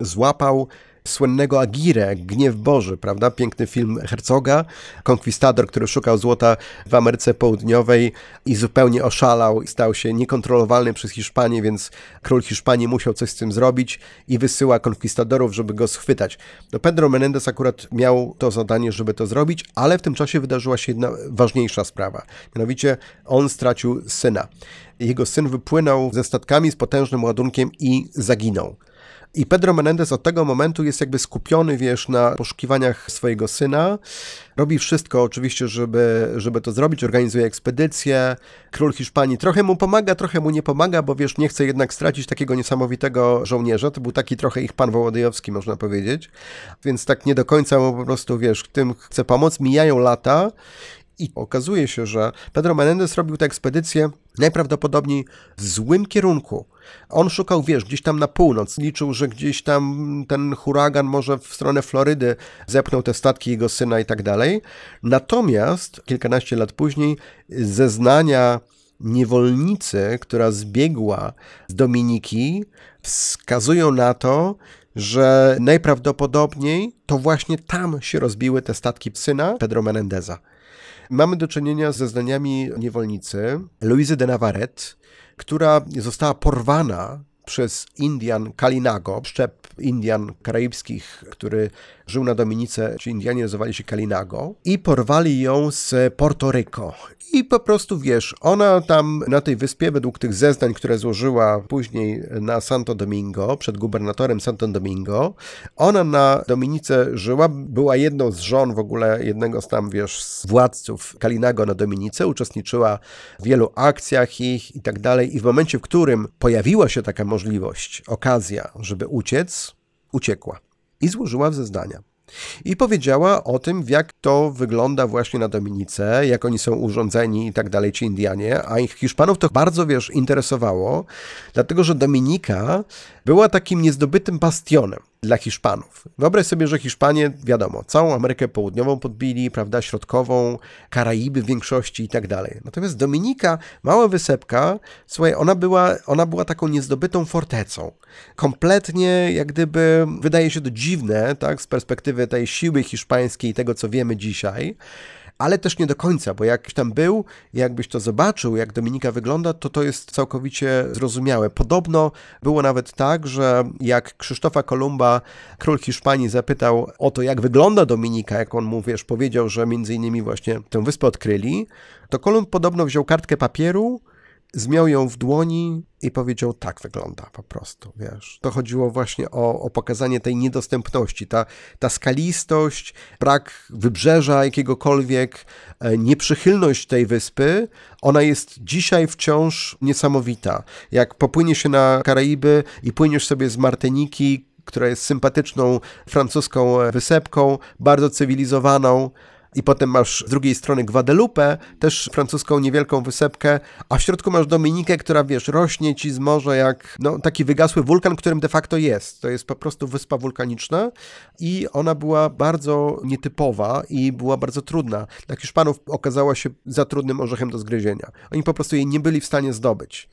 złapał słynnego Agire, Gniew Boży, prawda? Piękny film Herzoga, konkwistador, który szukał złota w Ameryce Południowej i zupełnie oszalał stał się niekontrolowalny przez Hiszpanię, więc król Hiszpanii musiał coś z tym zrobić i wysyła konkwistadorów, żeby go schwytać. No Pedro Menendez akurat miał to zadanie, żeby to zrobić, ale w tym czasie wydarzyła się jedna ważniejsza sprawa. Mianowicie on stracił syna. Jego syn wypłynął ze statkami z potężnym ładunkiem i zaginął. I Pedro Menendez od tego momentu jest jakby skupiony, wiesz, na poszukiwaniach swojego syna. Robi wszystko oczywiście, żeby, żeby to zrobić, organizuje ekspedycje. Król Hiszpanii trochę mu pomaga, trochę mu nie pomaga, bo wiesz, nie chce jednak stracić takiego niesamowitego żołnierza. To był taki trochę ich pan Wołodyjowski, można powiedzieć. Więc tak nie do końca mu po prostu, wiesz, tym chce pomóc. Mijają lata i okazuje się, że Pedro Menendez robił tę ekspedycję najprawdopodobniej w złym kierunku. On szukał, wiesz, gdzieś tam na północ. Liczył, że gdzieś tam ten huragan może w stronę Florydy zepnął te statki jego syna i tak dalej. Natomiast kilkanaście lat później zeznania niewolnicy, która zbiegła z Dominiki, wskazują na to, że najprawdopodobniej to właśnie tam się rozbiły te statki syna Pedro Menendeza. Mamy do czynienia ze zeznaniami niewolnicy Luizy de Navarrete, która została porwana przez Indian Kalinago, szczep Indian karaibskich, który żył na Dominice, ci Indianie nazywali się Kalinago, i porwali ją z Porto Rico. I po prostu wiesz, ona tam na tej wyspie, według tych zeznań, które złożyła później na Santo Domingo, przed gubernatorem Santo Domingo, ona na Dominice żyła, była jedną z żon w ogóle jednego z tam, wiesz, z władców Kalinago na Dominice, uczestniczyła w wielu akcjach ich i tak dalej. I w momencie, w którym pojawiła się taka możliwość, okazja, żeby uciec, uciekła i złożyła zeznania. I powiedziała o tym, jak to wygląda właśnie na Dominice, jak oni są urządzeni i tak dalej, ci Indianie, a ich Hiszpanów to bardzo, wiesz, interesowało, dlatego, że Dominika była takim niezdobytym bastionem dla Hiszpanów. Wyobraź sobie, że Hiszpanie, wiadomo, całą Amerykę Południową podbili, prawda, środkową, Karaiby w większości i tak dalej. Natomiast Dominika, mała wysepka, słuchaj, ona była, ona była taką niezdobytą fortecą. Kompletnie, jak gdyby, wydaje się to dziwne, tak, z perspektywy tej siły hiszpańskiej i tego, co wiemy dzisiaj, ale też nie do końca, bo jak tam był, jakbyś to zobaczył, jak Dominika wygląda, to to jest całkowicie zrozumiałe. Podobno było nawet tak, że jak Krzysztofa Kolumba, król Hiszpanii, zapytał o to, jak wygląda Dominika, jak on mu, wiesz, powiedział, że między innymi właśnie tę wyspę odkryli, to Kolumb podobno wziął kartkę papieru, zmiał ją w dłoni i powiedział, tak wygląda po prostu, wiesz. To chodziło właśnie o, o pokazanie tej niedostępności, ta, ta skalistość, brak wybrzeża jakiegokolwiek, e, nieprzychylność tej wyspy, ona jest dzisiaj wciąż niesamowita. Jak popłynie się na Karaiby i płyniesz sobie z Martyniki, która jest sympatyczną francuską wysepką, bardzo cywilizowaną, i potem masz z drugiej strony Guadalupe, też francuską niewielką wysepkę, a w środku masz Dominikę, która wiesz, rośnie ci z morza jak no, taki wygasły wulkan, którym de facto jest. To jest po prostu wyspa wulkaniczna i ona była bardzo nietypowa i była bardzo trudna. Dla Hiszpanów okazała się za trudnym orzechem do zgryzienia. Oni po prostu jej nie byli w stanie zdobyć.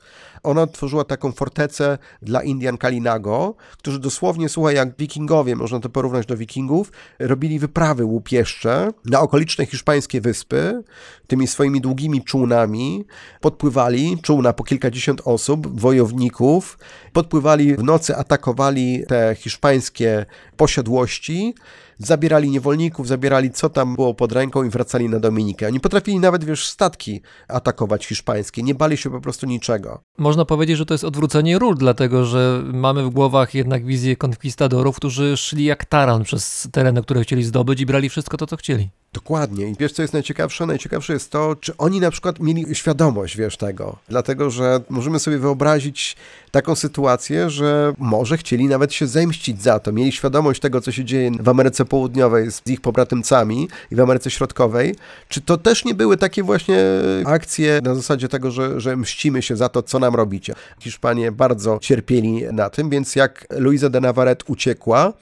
Ona tworzyła taką fortecę dla Indian Kalinago, którzy dosłownie, słuchaj, jak wikingowie, można to porównać do wikingów, robili wyprawy łupieszcze na okoliczne hiszpańskie wyspy, tymi swoimi długimi czółnami, podpływali, czółna po kilkadziesiąt osób, wojowników, podpływali w nocy, atakowali te hiszpańskie posiadłości, zabierali niewolników, zabierali co tam było pod ręką i wracali na Dominikę. Oni potrafili nawet, wiesz, statki atakować hiszpańskie, nie bali się po prostu niczego. Można powiedzieć, że to jest odwrócenie ról, dlatego że mamy w głowach jednak wizję konkwistadorów, którzy szli jak taran przez tereny, które chcieli zdobyć i brali wszystko to, co chcieli. Dokładnie. I wiesz, co jest najciekawsze? Najciekawsze jest to, czy oni na przykład mieli świadomość, wiesz, tego. Dlatego, że możemy sobie wyobrazić taką sytuację, że może chcieli nawet się zemścić za to. Mieli świadomość tego, co się dzieje w Ameryce Południowej z ich pobratymcami i w Ameryce Środkowej. Czy to też nie były takie właśnie akcje na zasadzie tego, że, że mścimy się za to, co nam robicie? Hiszpanie bardzo cierpieli na tym, więc jak Luisa de Navarrete uciekła,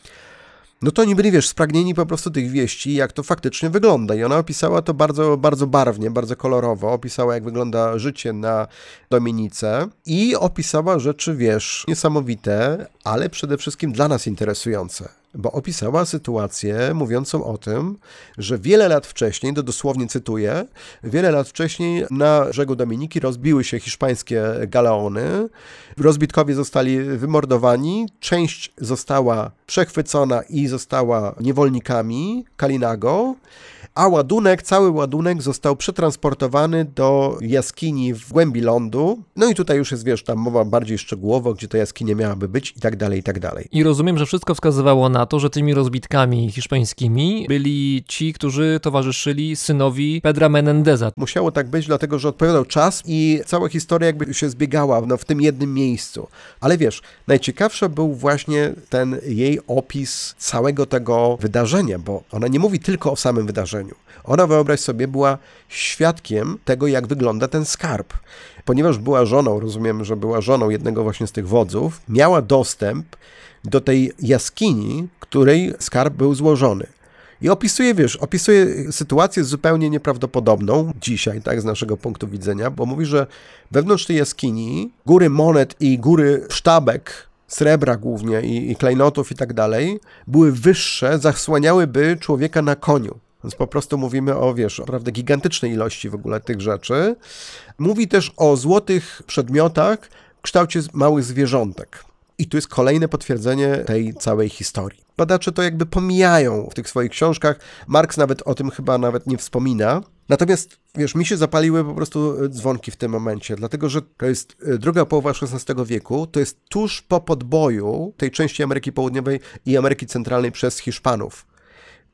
no to oni byli, wiesz, spragnieni po prostu tych wieści, jak to faktycznie wygląda. I ona opisała to bardzo, bardzo barwnie, bardzo kolorowo. Opisała, jak wygląda życie na Dominice i opisała rzeczy, wiesz, niesamowite, ale przede wszystkim dla nas interesujące. Bo opisała sytuację mówiącą o tym, że wiele lat wcześniej, to dosłownie cytuję, wiele lat wcześniej na brzegu Dominiki rozbiły się hiszpańskie galeony, rozbitkowie zostali wymordowani, część została przechwycona i została niewolnikami Kalinago, a ładunek, cały ładunek został przetransportowany do jaskini w głębi lądu. No i tutaj już jest, wiesz, tam mowa bardziej szczegółowo, gdzie ta jaskinia miałaby być i tak dalej, i tak dalej. I rozumiem, że wszystko wskazywało na to, że tymi rozbitkami hiszpańskimi byli ci, którzy towarzyszyli synowi Pedra Menendeza. Musiało tak być, dlatego że odpowiadał czas i cała historia jakby się zbiegała no, w tym jednym miejscu. Ale wiesz, najciekawszy był właśnie ten jej opis całego tego wydarzenia, bo ona nie mówi tylko o samym wydarzeniu. Ona, wyobraź sobie, była świadkiem tego, jak wygląda ten skarb. Ponieważ była żoną, rozumiem, że była żoną jednego właśnie z tych wodzów, miała dostęp do tej jaskini, której skarb był złożony. I opisuje, wiesz, opisuje sytuację zupełnie nieprawdopodobną dzisiaj, tak, z naszego punktu widzenia, bo mówi, że wewnątrz tej jaskini góry monet i góry sztabek, srebra głównie i, i klejnotów i tak dalej, były wyższe, zasłaniałyby człowieka na koniu. Więc po prostu mówimy o, wiesz, naprawdę gigantycznej ilości w ogóle tych rzeczy. Mówi też o złotych przedmiotach w kształcie małych zwierzątek. I tu jest kolejne potwierdzenie tej całej historii. Badacze to jakby pomijają w tych swoich książkach. Marx nawet o tym chyba nawet nie wspomina. Natomiast, wiesz, mi się zapaliły po prostu dzwonki w tym momencie, dlatego że to jest druga połowa XVI wieku, to jest tuż po podboju tej części Ameryki Południowej i Ameryki Centralnej przez Hiszpanów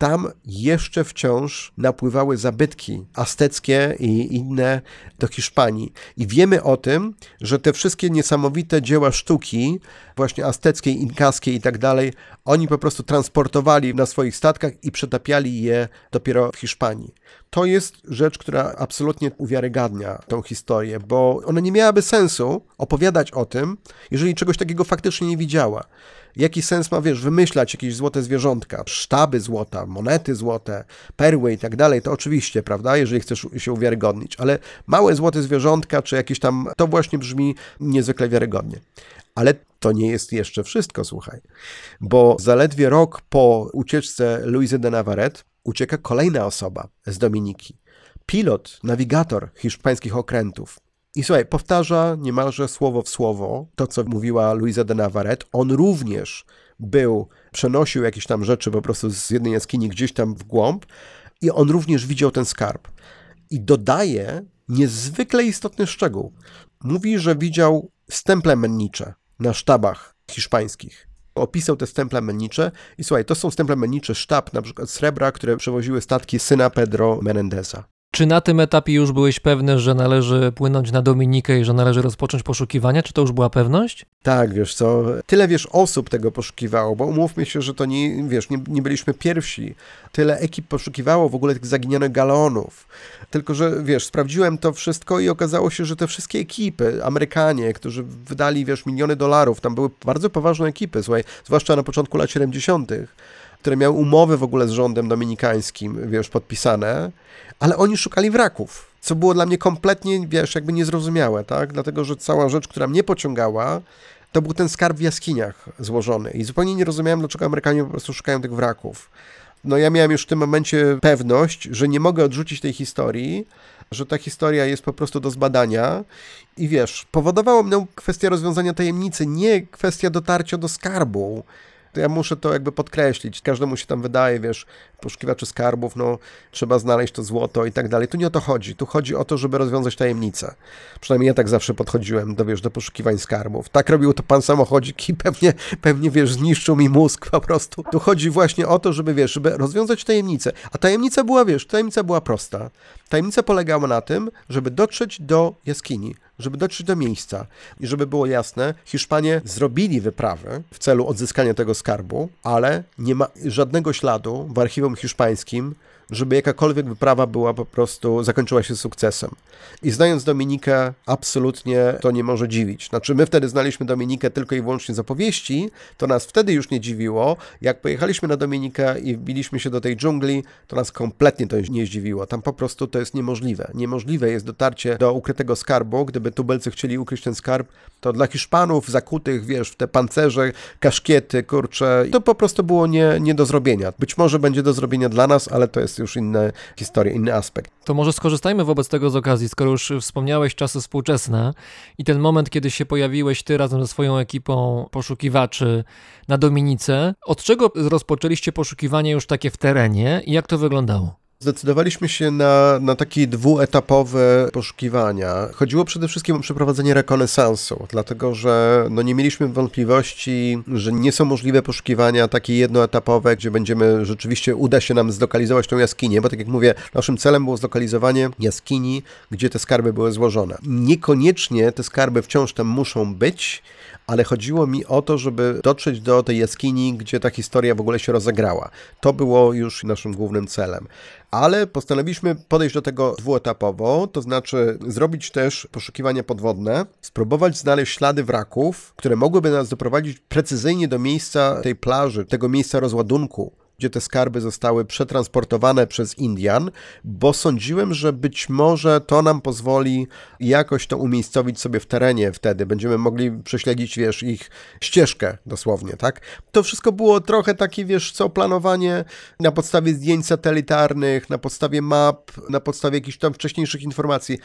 tam jeszcze wciąż napływały zabytki azteckie i inne do Hiszpanii. I wiemy o tym, że te wszystkie niesamowite dzieła sztuki, właśnie azteckiej, inkaskiej i tak dalej, oni po prostu transportowali na swoich statkach i przetapiali je dopiero w Hiszpanii. To jest rzecz, która absolutnie uwiarygadnia tą historię, bo ona nie miałaby sensu opowiadać o tym, jeżeli czegoś takiego faktycznie nie widziała. Jaki sens ma, wiesz, wymyślać jakieś złote zwierzątka, sztaby złota, monety złote, perły i tak dalej, to oczywiście, prawda, jeżeli chcesz się uwiarygodnić, ale małe złote zwierzątka, czy jakieś tam, to właśnie brzmi niezwykle wiarygodnie. Ale to nie jest jeszcze wszystko, słuchaj, bo zaledwie rok po ucieczce Louise de Navarrete ucieka kolejna osoba z Dominiki. pilot, nawigator hiszpańskich okrętów. I słuchaj, powtarza niemalże słowo w słowo to, co mówiła Luisa de Navarrete. On również był, przenosił jakieś tam rzeczy po prostu z jednej jaskini gdzieś tam w głąb i on również widział ten skarb. I dodaje niezwykle istotny szczegół. Mówi, że widział stemple mennicze na sztabach hiszpańskich. Opisał te stemple mennicze i słuchaj, to są stemple mennicze sztab na przykład srebra, które przewoziły statki syna Pedro Menendeza. Czy na tym etapie już byłeś pewny, że należy płynąć na Dominikę i że należy rozpocząć poszukiwania? Czy to już była pewność? Tak, wiesz co, tyle wiesz osób tego poszukiwało, bo umówmy się, że to nie, wiesz, nie, nie byliśmy pierwsi. Tyle ekip poszukiwało w ogóle tych zaginionych galonów. Tylko, że wiesz, sprawdziłem to wszystko i okazało się, że te wszystkie ekipy, Amerykanie, którzy wydali, wiesz, miliony dolarów, tam były bardzo poważne ekipy, słuchaj, zwłaszcza na początku lat 70., które miały umowy w ogóle z rządem dominikańskim, wiesz, podpisane, ale oni szukali wraków, co było dla mnie kompletnie, wiesz, jakby niezrozumiałe, tak? Dlatego, że cała rzecz, która mnie pociągała, to był ten skarb w jaskiniach złożony i zupełnie nie rozumiałem, dlaczego Amerykanie po prostu szukają tych wraków. No ja miałem już w tym momencie pewność, że nie mogę odrzucić tej historii, że ta historia jest po prostu do zbadania i wiesz, powodowało mnie kwestia rozwiązania tajemnicy, nie kwestia dotarcia do skarbu. Ja muszę to jakby podkreślić. Każdemu się tam wydaje, wiesz, poszukiwaczy skarbów, no trzeba znaleźć to złoto i tak dalej. Tu nie o to chodzi. Tu chodzi o to, żeby rozwiązać tajemnicę. Przynajmniej ja tak zawsze podchodziłem do, wiesz, do poszukiwań skarbów. Tak robił to pan samochodzik i pewnie, pewnie, wiesz, zniszczył mi mózg po prostu. Tu chodzi właśnie o to, żeby, wiesz, żeby rozwiązać tajemnicę. A tajemnica była, wiesz, tajemnica była prosta. Tajemnica polegała na tym, żeby dotrzeć do jaskini, żeby dotrzeć do miejsca i żeby było jasne, Hiszpanie zrobili wyprawy w celu odzyskania tego skarbu, ale nie ma żadnego śladu w archiwum hiszpańskim, żeby jakakolwiek wyprawa była po prostu, zakończyła się sukcesem. I znając Dominikę, absolutnie to nie może dziwić. Znaczy, my wtedy znaliśmy Dominikę tylko i wyłącznie z opowieści, to nas wtedy już nie dziwiło. Jak pojechaliśmy na Dominikę i wbiliśmy się do tej dżungli, to nas kompletnie to nie zdziwiło. Tam po prostu to jest niemożliwe. Niemożliwe jest dotarcie do ukrytego skarbu. Gdyby tubelcy chcieli ukryć ten skarb, to dla Hiszpanów zakutych, wiesz, w te pancerze, kaszkiety, kurcze, to po prostu było nie, nie do zrobienia. Być może będzie do zrobienia dla nas, ale to jest już inna historia, inny aspekt. To może skorzystajmy wobec tego z okazji, skoro już wspomniałeś czasy współczesne i ten moment, kiedy się pojawiłeś ty razem ze swoją ekipą poszukiwaczy na Dominice. Od czego rozpoczęliście poszukiwanie już takie w terenie i jak to wyglądało? Zdecydowaliśmy się na, na takie dwuetapowe poszukiwania. Chodziło przede wszystkim o przeprowadzenie rekonesansu, dlatego że no, nie mieliśmy wątpliwości, że nie są możliwe poszukiwania takie jednoetapowe, gdzie będziemy rzeczywiście uda się nam zlokalizować tą jaskinię, bo tak jak mówię, naszym celem było zlokalizowanie jaskini, gdzie te skarby były złożone. Niekoniecznie te skarby wciąż tam muszą być, ale chodziło mi o to, żeby dotrzeć do tej jaskini, gdzie ta historia w ogóle się rozegrała. To było już naszym głównym celem. Ale postanowiliśmy podejść do tego dwuetapowo, to znaczy zrobić też poszukiwania podwodne, spróbować znaleźć ślady wraków, które mogłyby nas doprowadzić precyzyjnie do miejsca tej plaży, tego miejsca rozładunku gdzie te skarby zostały przetransportowane przez Indian, bo sądziłem, że być może to nam pozwoli jakoś to umiejscowić sobie w terenie wtedy. Będziemy mogli prześledzić, wiesz, ich ścieżkę dosłownie, tak? To wszystko było trochę takie, wiesz, co planowanie na podstawie zdjęć satelitarnych, na podstawie map, na podstawie jakichś tam wcześniejszych informacji.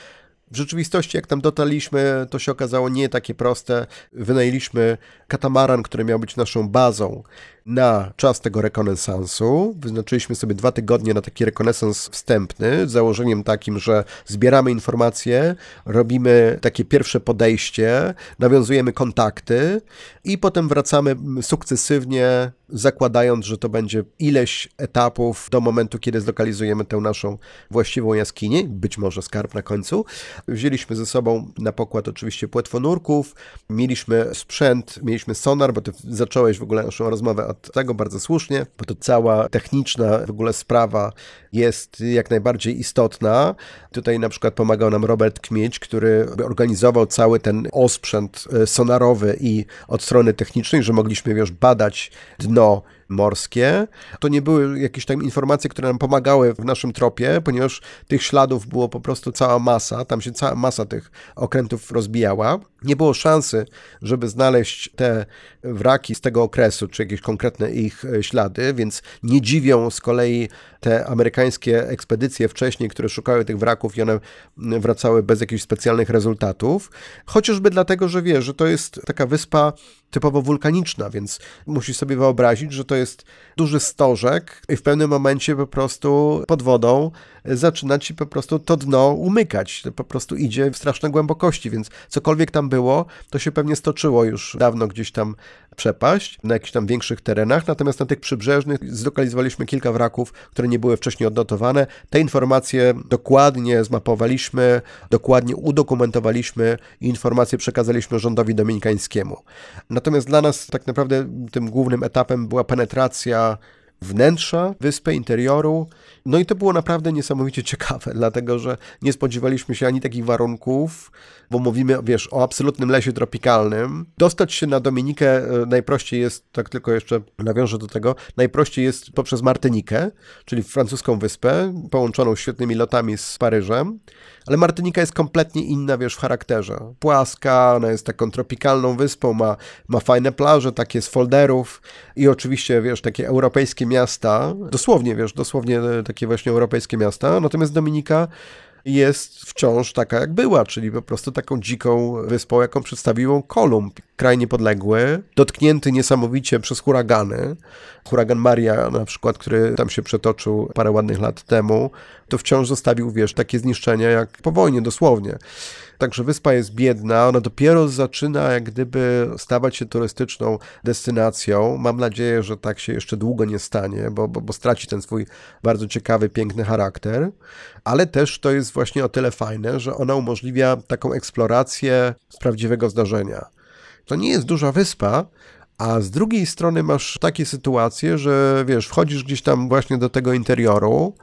W rzeczywistości, jak tam dotarliśmy, to się okazało nie takie proste. Wynajęliśmy katamaran, który miał być naszą bazą na czas tego rekonesansu. Wyznaczyliśmy sobie dwa tygodnie na taki rekonesans wstępny, z założeniem takim, że zbieramy informacje, robimy takie pierwsze podejście, nawiązujemy kontakty i potem wracamy sukcesywnie, zakładając, że to będzie ileś etapów do momentu, kiedy zlokalizujemy tę naszą właściwą jaskinię, być może skarb na końcu. Wzięliśmy ze sobą na pokład oczywiście płetwonurków, mieliśmy sprzęt, mieliśmy sonar, bo ty zacząłeś w ogóle naszą rozmowę od tego bardzo słusznie, bo to cała techniczna w ogóle sprawa jest jak najbardziej istotna. Tutaj na przykład pomagał nam Robert Kmieć, który organizował cały ten osprzęt sonarowy i od strony technicznej, że mogliśmy już badać dno morskie. To nie były jakieś tam informacje, które nam pomagały w naszym tropie, ponieważ tych śladów było po prostu cała masa, tam się cała masa tych okrętów rozbijała. Nie było szansy, żeby znaleźć te wraki z tego okresu, czy jakieś konkretne ich e, ślady, więc nie dziwią z kolei te amerykańskie ekspedycje wcześniej, które szukały tych wraków i one wracały bez jakichś specjalnych rezultatów. Chociażby dlatego, że wiesz, że to jest taka wyspa typowo wulkaniczna, więc musisz sobie wyobrazić, że to jest duży stożek i w pewnym momencie po prostu pod wodą zaczyna ci po prostu to dno umykać. Po prostu idzie w straszne głębokości, więc cokolwiek tam było, to się pewnie stoczyło już dawno gdzieś tam przepaść na jakichś tam większych terenach, natomiast na tych przybrzeżnych zlokalizowaliśmy kilka wraków, które nie były wcześniej odnotowane. Te informacje dokładnie zmapowaliśmy, dokładnie udokumentowaliśmy i informacje przekazaliśmy rządowi dominikańskiemu. Natomiast dla nas tak naprawdę tym głównym etapem była penetracja wnętrza wyspy, interioru. No i to było naprawdę niesamowicie *laughs* ciekawe, dlatego że nie spodziewaliśmy się ani takich warunków, bo mówimy, wiesz, o absolutnym lesie tropikalnym. Dostać się na Dominikę e, najprościej jest, tak tylko jeszcze nawiążę do tego, najprościej jest poprzez Martynikę, czyli francuską wyspę, połączoną świetnymi lotami z Paryżem. Ale Martynika jest kompletnie inna, wiesz, w charakterze. Płaska, ona jest taką tropikalną wyspą, ma, ma fajne plaże, takie z folderów i oczywiście, wiesz, takie europejskie miasta, dosłownie, wiesz, dosłownie e, takie właśnie europejskie miasta, natomiast Dominika jest wciąż taka, jak była, czyli po prostu taką dziką wyspą, jaką przedstawił Kolumb. Kraj niepodległy, dotknięty niesamowicie przez huragany. Huragan Maria na przykład, który tam się przetoczył parę ładnych lat temu, to wciąż zostawił, wiesz, takie zniszczenia jak po wojnie, dosłownie. Także wyspa jest biedna, ona dopiero zaczyna jak gdyby stawać się turystyczną destynacją. Mam nadzieję, że tak się jeszcze długo nie stanie, bo, bo, bo straci ten swój bardzo ciekawy, piękny charakter. Ale też to jest właśnie o tyle fajne, że ona umożliwia taką eksplorację z prawdziwego zdarzenia. To nie jest duża wyspa, a z drugiej strony masz takie sytuacje, że wiesz, wchodzisz gdzieś tam właśnie do tego interioru,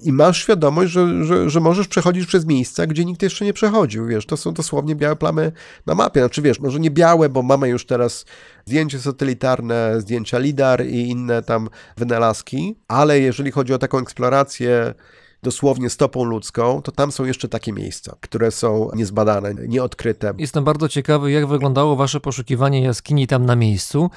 i masz świadomość, że, że, że możesz przechodzić przez miejsca, gdzie nikt jeszcze nie przechodził, wiesz, to są dosłownie białe plamy na mapie, znaczy wiesz, może nie białe, bo mamy już teraz zdjęcie satelitarne, zdjęcia LIDAR i inne tam wynalazki, ale jeżeli chodzi o taką eksplorację dosłownie stopą ludzką, to tam są jeszcze takie miejsca, które są niezbadane, nieodkryte. Jestem bardzo ciekawy, jak wyglądało wasze poszukiwanie jaskini tam na miejscu,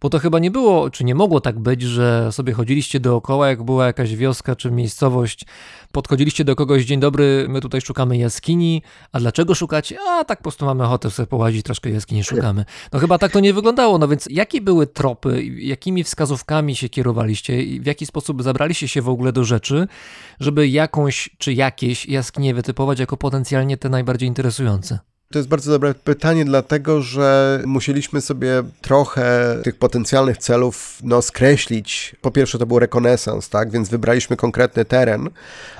bo to chyba nie było, czy nie mogło tak być, że sobie chodziliście dookoła, jak była jakaś wioska czy miejscowość, podchodziliście do kogoś, dzień dobry, my tutaj szukamy jaskini, a dlaczego szukacie? A tak po prostu mamy ochotę sobie połazić, troszkę jaskini szukamy. No chyba tak to nie wyglądało, no więc jakie były tropy, jakimi wskazówkami się kierowaliście i w jaki sposób zabraliście się w ogóle do rzeczy, żeby jakąś czy jakieś jaskinie wytypować jako potencjalnie te najbardziej interesujące? To jest bardzo dobre pytanie, dlatego że musieliśmy sobie trochę tych potencjalnych celów no, skreślić. Po pierwsze, to był rekonesans, tak? Więc wybraliśmy konkretny teren.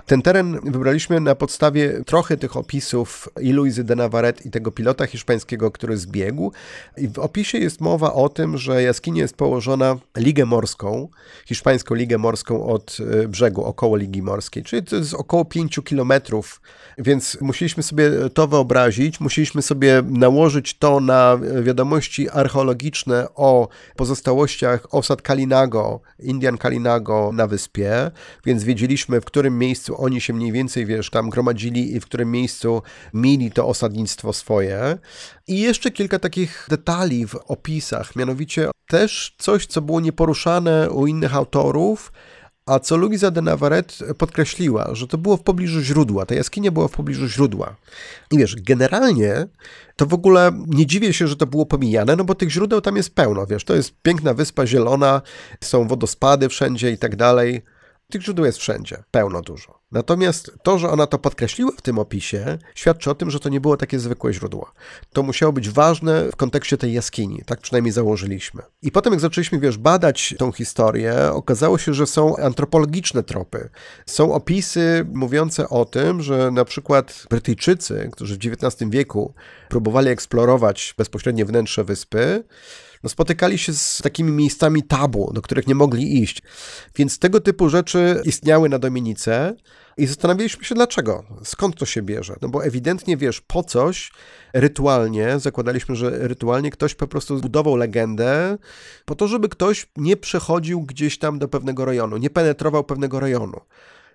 Ten teren wybraliśmy na podstawie trochę tych opisów i Luizy de Navarrete i tego pilota hiszpańskiego, który zbiegł. I w opisie jest mowa o tym, że jaskinia jest położona ligę morską, hiszpańską ligę morską od y, brzegu, około Ligi Morskiej, czyli to jest około 5 kilometrów, więc musieliśmy sobie to wyobrazić, musieliśmy sobie nałożyć to na wiadomości archeologiczne o pozostałościach osad Kalinago, Indian Kalinago na wyspie, więc wiedzieliśmy, w którym miejscu oni się mniej więcej, wiesz, tam gromadzili i w którym miejscu mieli to osadnictwo swoje. I jeszcze kilka takich detali w opisach, mianowicie też coś, co było nieporuszane u innych autorów, a co Luisa de Navarrete podkreśliła, że to było w pobliżu źródła, ta jaskinia była w pobliżu źródła. I wiesz, generalnie to w ogóle nie dziwię się, że to było pomijane, no bo tych źródeł tam jest pełno, wiesz, to jest piękna wyspa zielona, są wodospady wszędzie i tak dalej. Tych źródeł jest wszędzie, pełno dużo. Natomiast to, że ona to podkreśliła w tym opisie, świadczy o tym, że to nie było takie zwykłe źródło. To musiało być ważne w kontekście tej jaskini, tak przynajmniej założyliśmy. I potem, jak zaczęliśmy, wiesz, badać tą historię, okazało się, że są antropologiczne tropy. Są opisy mówiące o tym, że na przykład Brytyjczycy, którzy w XIX wieku próbowali eksplorować bezpośrednie wnętrze wyspy, no spotykali się z takimi miejscami tabu, do których nie mogli iść. Więc tego typu rzeczy istniały na Dominice, I zastanawialiśmy się dlaczego, skąd to się bierze. No bo ewidentnie wiesz, po coś rytualnie, zakładaliśmy, że rytualnie ktoś po prostu zbudował legendę po to, żeby ktoś nie przechodził gdzieś tam do pewnego rejonu, nie penetrował pewnego rejonu.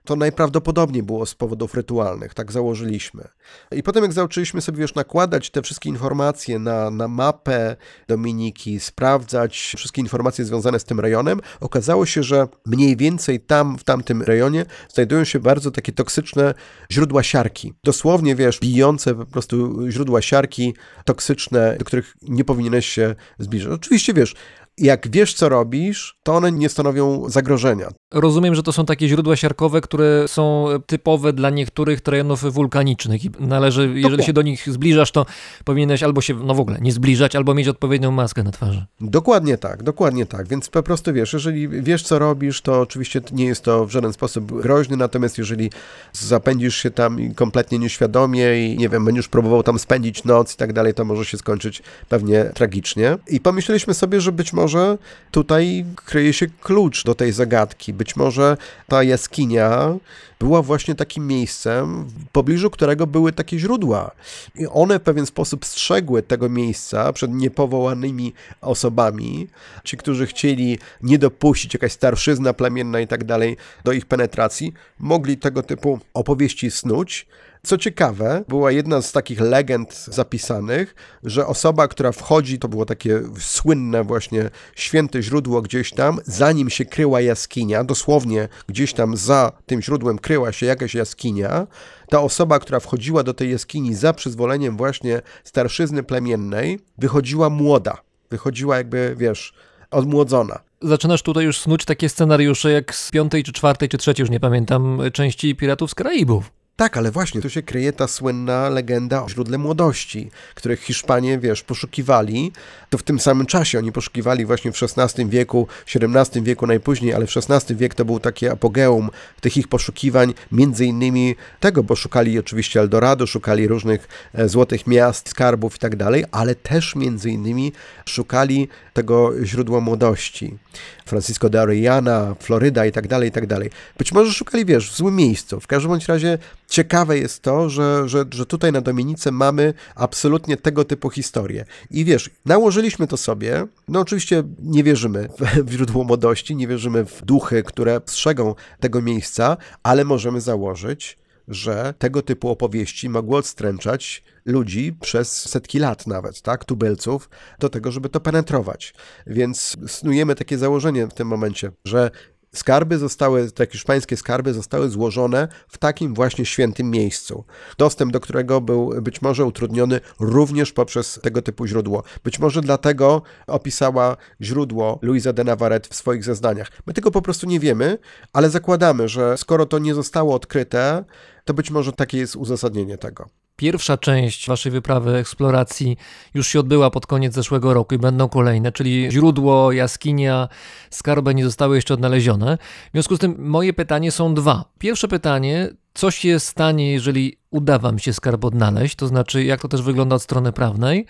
To najprawdopodobniej było z powodów rytualnych, tak założyliśmy. I potem jak zaczęliśmy sobie już nakładać te wszystkie informacje na, na mapę Dominiki, sprawdzać wszystkie informacje związane z tym rejonem, okazało się, że mniej więcej tam, w tamtym rejonie znajdują się bardzo takie toksyczne źródła siarki. Dosłownie, wiesz, bijące po prostu źródła siarki toksyczne, do których nie powinieneś się zbliżać. Oczywiście, wiesz, jak wiesz, co robisz, to one nie stanowią zagrożenia. Rozumiem, że to są takie źródła siarkowe, które są typowe dla niektórych terenów wulkanicznych i należy, jeżeli się do nich zbliżasz, to powinieneś albo się, no w ogóle, nie zbliżać, albo mieć odpowiednią maskę na twarzy. Dokładnie tak, dokładnie tak. Więc po prostu wiesz, jeżeli wiesz, co robisz, to oczywiście nie jest to w żaden sposób groźny, natomiast jeżeli zapędzisz się tam kompletnie nieświadomie i nie wiem, będziesz próbował tam spędzić noc i tak dalej, to może się skończyć pewnie tragicznie. I pomyśleliśmy sobie, że być może tutaj kryje się klucz do tej zagadki. Być może ta jaskinia była właśnie takim miejscem, w pobliżu którego były takie źródła. I one w pewien sposób strzegły tego miejsca przed niepowołanymi osobami. Ci, którzy chcieli nie dopuścić, jakaś starszyzna plemienna i tak dalej, do ich penetracji, mogli tego typu opowieści snuć. Co ciekawe, była jedna z takich legend zapisanych, że osoba, która wchodzi, to było takie słynne właśnie święte źródło gdzieś tam, zanim się kryła jaskinia, dosłownie gdzieś tam za tym źródłem kryła się jakaś jaskinia, ta osoba, która wchodziła do tej jaskini za przyzwoleniem właśnie starszyzny plemiennej, wychodziła młoda. Wychodziła jakby, wiesz, odmłodzona. Zaczynasz tutaj już snuć takie scenariusze jak z piątej, czy czwartej, czy trzeciej, już nie pamiętam, części Piratów z Karaibów. Tak, ale właśnie tu się kryje ta słynna legenda o źródle młodości, których Hiszpanie, wiesz, poszukiwali. To w tym samym czasie oni poszukiwali właśnie w XVI wieku, XVII wieku najpóźniej, ale w XVI wiek to był takie apogeum tych ich poszukiwań, między innymi tego, bo szukali oczywiście Eldorado, szukali różnych e, złotych miast, skarbów i tak dalej, ale też między innymi szukali tego źródła młodości. Francisco de Orellana, Floryda i tak dalej, i tak dalej. Być może szukali, wiesz, w złym miejscu. W każdym bądź razie ciekawe jest to, że, że, że tutaj na Dominice mamy absolutnie tego typu historię. I wiesz, nałożyliśmy to sobie. No oczywiście nie wierzymy w, źródło młodości, nie wierzymy w duchy, które strzegą tego miejsca, ale możemy założyć, że tego typu opowieści mogły odstręczać ludzi przez setki lat nawet, tak, tubylców, do tego, żeby to penetrować. Więc snujemy takie założenie w tym momencie, że Skarby zostały, te hiszpańskie skarby zostały złożone w takim właśnie świętym miejscu, dostęp do którego był być może utrudniony również poprzez tego typu źródło. Być może dlatego opisała źródło Luisa de Navarrete w swoich zeznaniach. My tego po prostu nie wiemy, ale zakładamy, że skoro to nie zostało odkryte, to być może takie jest uzasadnienie tego. Pierwsza część waszej wyprawy eksploracji już się odbyła pod koniec zeszłego roku i będą kolejne, czyli źródło, jaskinia, skarby nie zostały jeszcze odnalezione. W związku z tym moje pytanie są dwa. Pierwsze pytanie, co się stanie, jeżeli uda wam się skarb odnaleźć, to znaczy jak to też wygląda od strony prawnej.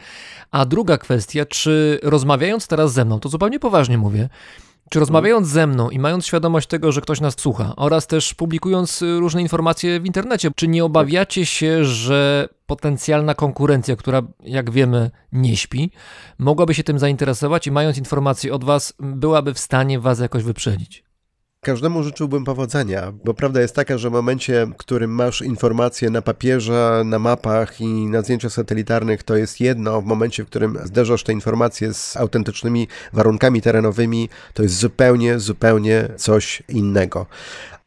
A druga kwestia, czy rozmawiając teraz ze mną, to zupełnie poważnie mówię, czy rozmawiając ze mną i mając świadomość tego, że ktoś nas słucha, oraz też publikując y, różne informacje w internecie, czy nie obawiacie się, że potencjalna konkurencja, która jak wiemy nie śpi, mogłaby się tym zainteresować i mając informacje od Was, byłaby w stanie Was jakoś wyprzedzić? Każdemu życzyłbym powodzenia, bo prawda jest taka, że w momencie, w którym masz informacje na papierze, na mapach i na zdjęciach satelitarnych, to jest jedno. W momencie, w którym zderzasz te informacje z autentycznymi warunkami terenowymi, to jest zupełnie, zupełnie coś innego.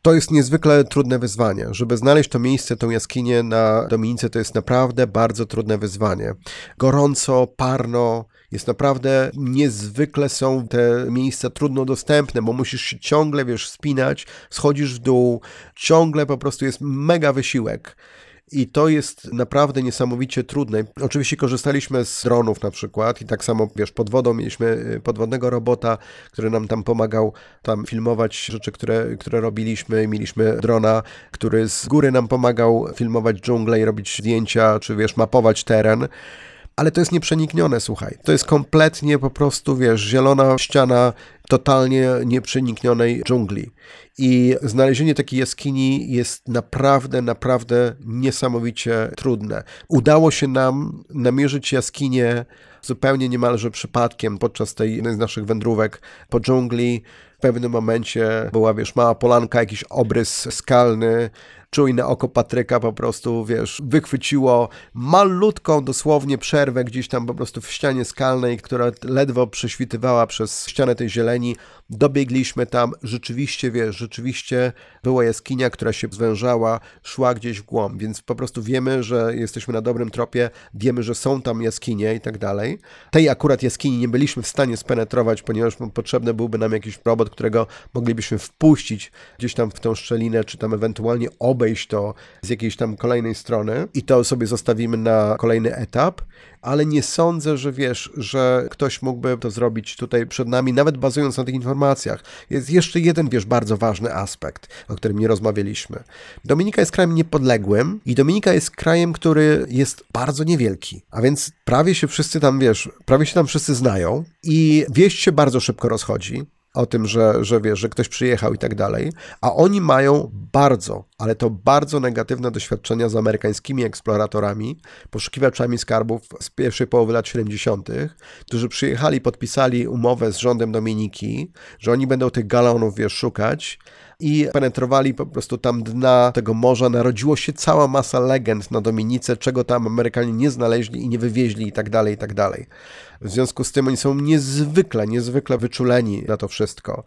To jest niezwykle trudne wyzwanie. Żeby znaleźć to miejsce, tą jaskinię na Dominice, to jest naprawdę bardzo trudne wyzwanie. Gorąco, parno, jest naprawdę niezwykle są te miejsca trudno dostępne, bo musisz się ciągle, wiesz, spinać, schodzisz w dół, ciągle po prostu jest mega wysiłek. I to jest naprawdę niesamowicie trudne. Oczywiście korzystaliśmy z dronów na przykład i tak samo, wiesz, pod wodą mieliśmy y, podwodnego robota, który nam tam pomagał tam filmować rzeczy, które, które robiliśmy. Mieliśmy drona, który z góry nam pomagał filmować dżunglę i robić zdjęcia, czy wiesz, mapować teren ale to jest nieprzeniknione, słuchaj. To jest kompletnie po prostu, wiesz, zielona ściana totalnie nieprzeniknionej dżungli. I znalezienie takiej jaskini jest naprawdę, naprawdę niesamowicie trudne. Udało się nam namierzyć jaskinię zupełnie niemalże przypadkiem podczas tej jednej z naszych wędrówek po dżungli. W pewnym momencie była, wiesz, mała polanka, jakiś obrys skalny, czujne oko Patryka po prostu, wiesz, wychwyciło malutką dosłownie przerwę gdzieś tam po prostu w ścianie skalnej, która ledwo prześwitywała przez ścianę tej zieleni. Dobiegliśmy tam, rzeczywiście, wiesz, rzeczywiście była jaskinia, która się zwężała, szła gdzieś w głąb, więc po prostu wiemy, że jesteśmy na dobrym tropie, wiemy, że są tam jaskinie i tak dalej. Tej akurat jaskini nie byliśmy w stanie spenetrować, ponieważ potrzebny byłby nam jakiś robot, którego moglibyśmy wpuścić gdzieś tam w tą szczelinę, czy tam ewentualnie obejść to z jakiejś tam kolejnej strony i to sobie zostawimy na kolejny etap, ale nie sądzę, że wiesz, że ktoś mógłby to zrobić tutaj przed nami, nawet bazując na tych informacjach. Jest jeszcze jeden, wiesz, bardzo ważny aspekt, o którym nie rozmawialiśmy. Dominika jest krajem niepodległym i Dominika jest krajem, który jest bardzo niewielki, a więc prawie się wszyscy tam, wiesz, prawie się tam wszyscy znają i wieść się bardzo szybko rozchodzi o tym, że, że wiesz, że ktoś przyjechał i tak dalej, a oni mają bardzo, ale to bardzo negatywne doświadczenia z amerykańskimi eksploratorami, poszukiwaczami skarbów z pierwszej połowy lat 70., którzy przyjechali, podpisali umowę z rządem Dominiki, że oni będą tych galonów, wiesz, szukać i penetrowali po prostu tam dna tego morza. Narodziło się cała masa legend na Dominice, czego tam Amerykanie nie znaleźli i nie wywieźli i tak dalej, i tak dalej. W związku z tym oni są niezwykle, niezwykle wyczuleni na to wszystko.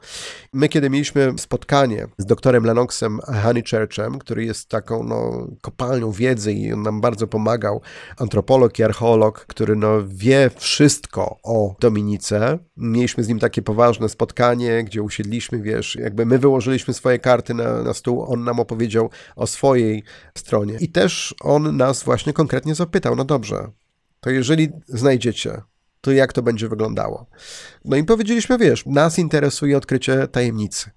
My, kiedy mieliśmy spotkanie z doktorem Lennoxem Honeychurchem, który jest taką no, kopalnią wiedzy i on nam bardzo pomagał, antropolog i archeolog, który no, wie wszystko o Dominice. Mieliśmy z nim takie poważne spotkanie, gdzie usiedliśmy, wiesz, jakby my wyłożyliśmy swoje karty na, na stół, on nam opowiedział o swojej stronie. I też on nas właśnie konkretnie zapytał, no dobrze, to jeżeli znajdziecie to jak to będzie wyglądało. No i powiedzieliśmy, wiesz, nas interesuje odkrycie tajemnicy.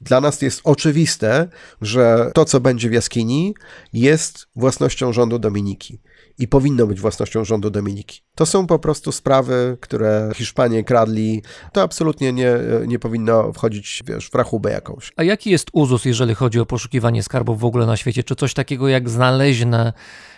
Dla nas jest oczywiste, że to, co będzie w jaskini, jest własnością rządu Dominiki i powinno być własnością rządu Dominiki. To są po prostu sprawy, które Hiszpanie kradli. To absolutnie nie, nie powinno wchodzić wiesz, w rachubę jakąś. A jaki jest uzus, jeżeli chodzi o poszukiwanie skarbów w ogóle na świecie? Czy coś takiego jak znaleźne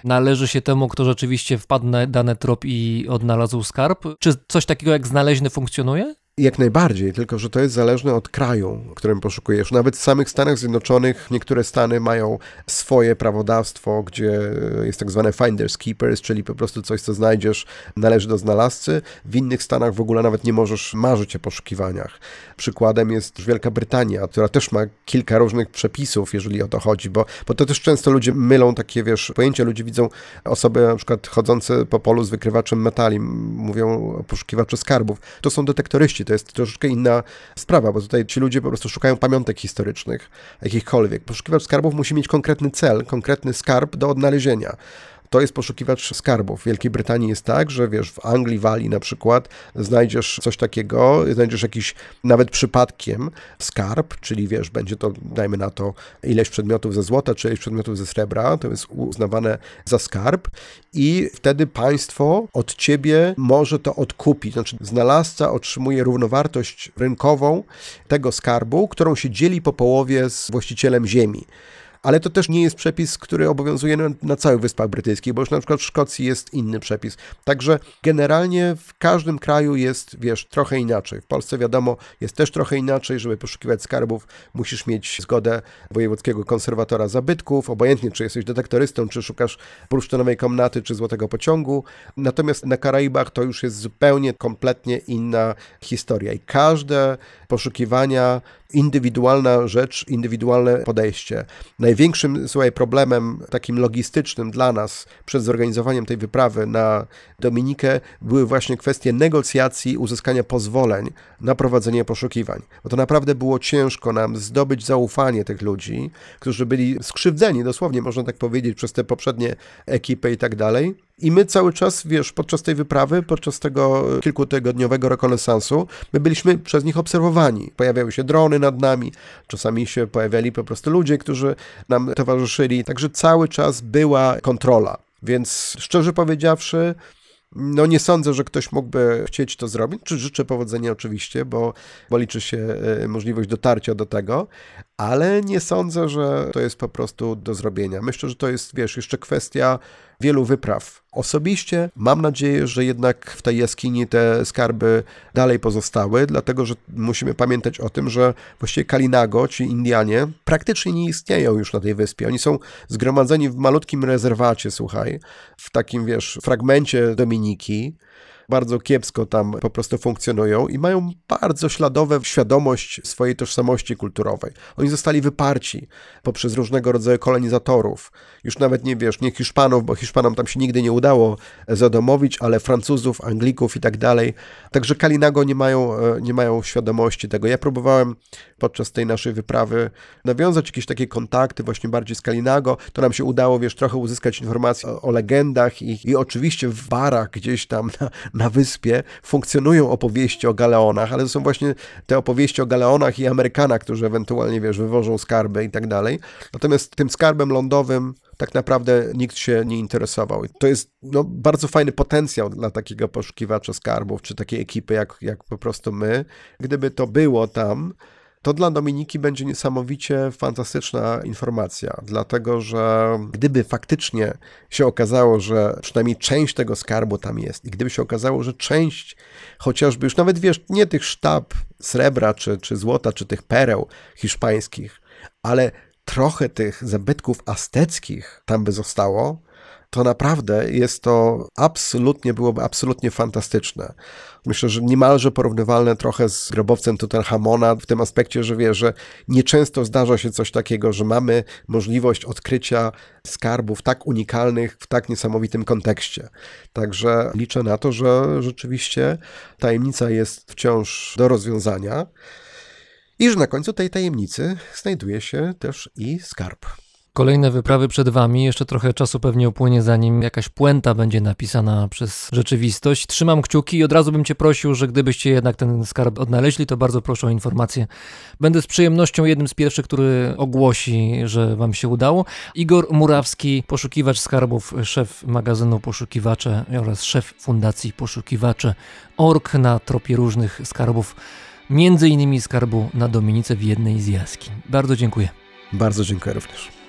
należy się temu, kto rzeczywiście wpadł na dany trop i odnalazł skarb? Czy coś takiego jak znaleźny funkcjonuje? Jak najbardziej, tylko że to jest zależne od kraju, w którym poszukujesz. Nawet w samych Stanach Zjednoczonych niektóre stany mają swoje prawodawstwo, gdzie jest tak zwane finders keepers, czyli po prostu coś, co znajdziesz, należy do znalazcy. W innych stanach w ogóle nawet nie możesz marzyć o poszukiwaniach. Przykładem jest Wielka Brytania, która też ma kilka różnych przepisów, jeżeli o to chodzi, bo, bo to też często ludzie mylą takie, wiesz, pojęcia. Ludzie widzą osoby na przykład chodzące po polu z wykrywaczem metali, mówią o poszukiwacze skarbów. To są detektoryści, to jest troszeczkę inna sprawa, bo tutaj ci ludzie po prostu szukają pamiątek historycznych, jakichkolwiek. Poszukiwacz skarbów musi mieć konkretny cel, konkretny skarb do odnalezienia to jest poszukiwacz skarbów. W Wielkiej Brytanii jest tak, że wiesz, w Anglii, Walii na przykład znajdziesz coś takiego, znajdziesz jakiś nawet przypadkiem skarb, czyli wiesz, będzie to, dajmy na to, ileś przedmiotów ze złota, czy ileś przedmiotów ze srebra, to jest uznawane za skarb i wtedy państwo od ciebie może to odkupić. Znaczy znalazca otrzymuje równowartość rynkową tego skarbu, którą się dzieli po połowie z właścicielem ziemi ale to też nie jest przepis, który obowiązuje na, na całych Wyspach Brytyjskich, bo już na przykład w Szkocji jest inny przepis. Także generalnie w każdym kraju jest, wiesz, trochę inaczej. W Polsce wiadomo, jest też trochę inaczej, żeby poszukiwać skarbów, musisz mieć zgodę wojewódzkiego konserwatora zabytków, obojętnie czy jesteś detektorystą, czy szukasz bursztynowej komnaty, czy złotego pociągu. Natomiast na Karaibach to już jest zupełnie, kompletnie inna historia i każde poszukiwania indywidualna rzecz, indywidualne podejście. Największym słuchaj, problemem takim logistycznym dla nas przed zorganizowaniem tej wyprawy na Dominikę były właśnie kwestie negocjacji, uzyskania pozwoleń na prowadzenie poszukiwań. Bo to naprawdę było ciężko nam zdobyć zaufanie tych ludzi, którzy byli skrzywdzeni, dosłownie można tak powiedzieć, przez te poprzednie ekipy i tak dalej. I my cały czas, wiesz, podczas tej wyprawy, podczas tego kilkutygodniowego rekonesansu, my byliśmy przez nich obserwowani. Pojawiały się drony nad nami, czasami się pojawiali po prostu ludzie, którzy nam towarzyszyli, także cały czas była kontrola. Więc szczerze powiedziawszy, No nie sądzę, że ktoś mógłby chcieć to zrobić. Czy życzę powodzenia oczywiście, bo, bo liczy się e, możliwość dotarcia do tego, ale nie sądzę, że to jest po prostu do zrobienia. Myślę, że to jest, wiesz, jeszcze kwestia wielu wypraw. Osobiście mam nadzieję, że jednak w tej jaskini te skarby dalej pozostały, dlatego że musimy pamiętać o tym, że właściwie Kalinago, ci Indianie, praktycznie nie istnieją już na tej wyspie. Oni są zgromadzeni w malutkim rezerwacie, słuchaj, w takim, wiesz, fragmencie Dominiki, bardzo kiepsko tam po prostu funkcjonują i mają bardzo śladowe świadomość swojej tożsamości kulturowej. Oni zostali wyparci poprzez różnego rodzaju kolonizatorów. Już nawet nie wiesz, nie Hiszpanów, bo Hiszpanom tam się nigdy nie udało zadomowić, ale Francuzów, Anglików i tak dalej. Także Kalinago nie mają, e, nie mają świadomości tego. Ja próbowałem podczas tej naszej wyprawy nawiązać jakieś takie kontakty właśnie bardziej z Kalinago. To nam się udało, wiesz, trochę uzyskać informacji o, o legendach i, i oczywiście w barach gdzieś tam na, na wyspie funkcjonują opowieści o galeonach, ale to są właśnie te opowieści o galeonach i Amerykanach, którzy ewentualnie, wiesz, wywożą skarby i tak dalej. Natomiast tym skarbem lądowym tak naprawdę nikt się nie interesował. To jest no, bardzo fajny potencjał dla takiego poszukiwacza skarbów, czy takiej ekipy jak, jak po prostu my. Gdyby to było tam, to dla Dominiki będzie niesamowicie fantastyczna informacja, dlatego że gdyby faktycznie się okazało, że przynajmniej część tego skarbu tam jest, i gdyby się okazało, że część chociażby już nawet wiesz, nie tych sztab srebra, czy, czy złota, czy tych pereł hiszpańskich, ale trochę tych zabytków azteckich tam by zostało, to naprawdę jest to absolutnie, byłoby absolutnie fantastyczne. Myślę, że niemalże porównywalne trochę z grobowcem Tutenchamona w tym aspekcie, że wie, że nieczęsto zdarza się coś takiego, że mamy możliwość odkrycia skarbów tak unikalnych w tak niesamowitym kontekście. Także liczę na to, że rzeczywiście tajemnica jest wciąż do rozwiązania i że na końcu tej tajemnicy znajduje się też i skarb. Kolejne wyprawy przed wami, jeszcze trochę czasu pewnie upłynie, zanim jakaś puenta będzie napisana przez rzeczywistość. Trzymam kciuki i od razu bym cię prosił, że gdybyście jednak ten skarb odnaleźli, to bardzo proszę o informację. Będę z przyjemnością jednym z pierwszych, który ogłosi, że wam się udało. Igor Murawski, poszukiwacz skarbów, szef magazynu Poszukiwacze oraz szef Fundacji Poszukiwacze Ork na tropie różnych skarbów, między innymi skarbu na Dominice w jednej z jaskiń. Bardzo dziękuję. Bardzo dziękuję również.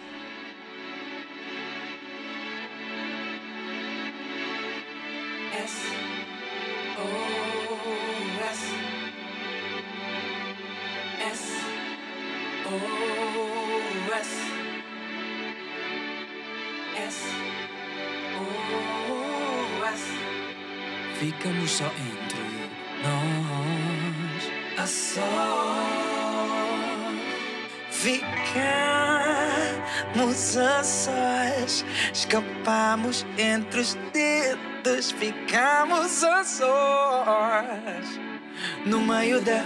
Dedos Ficamos a sós No meio da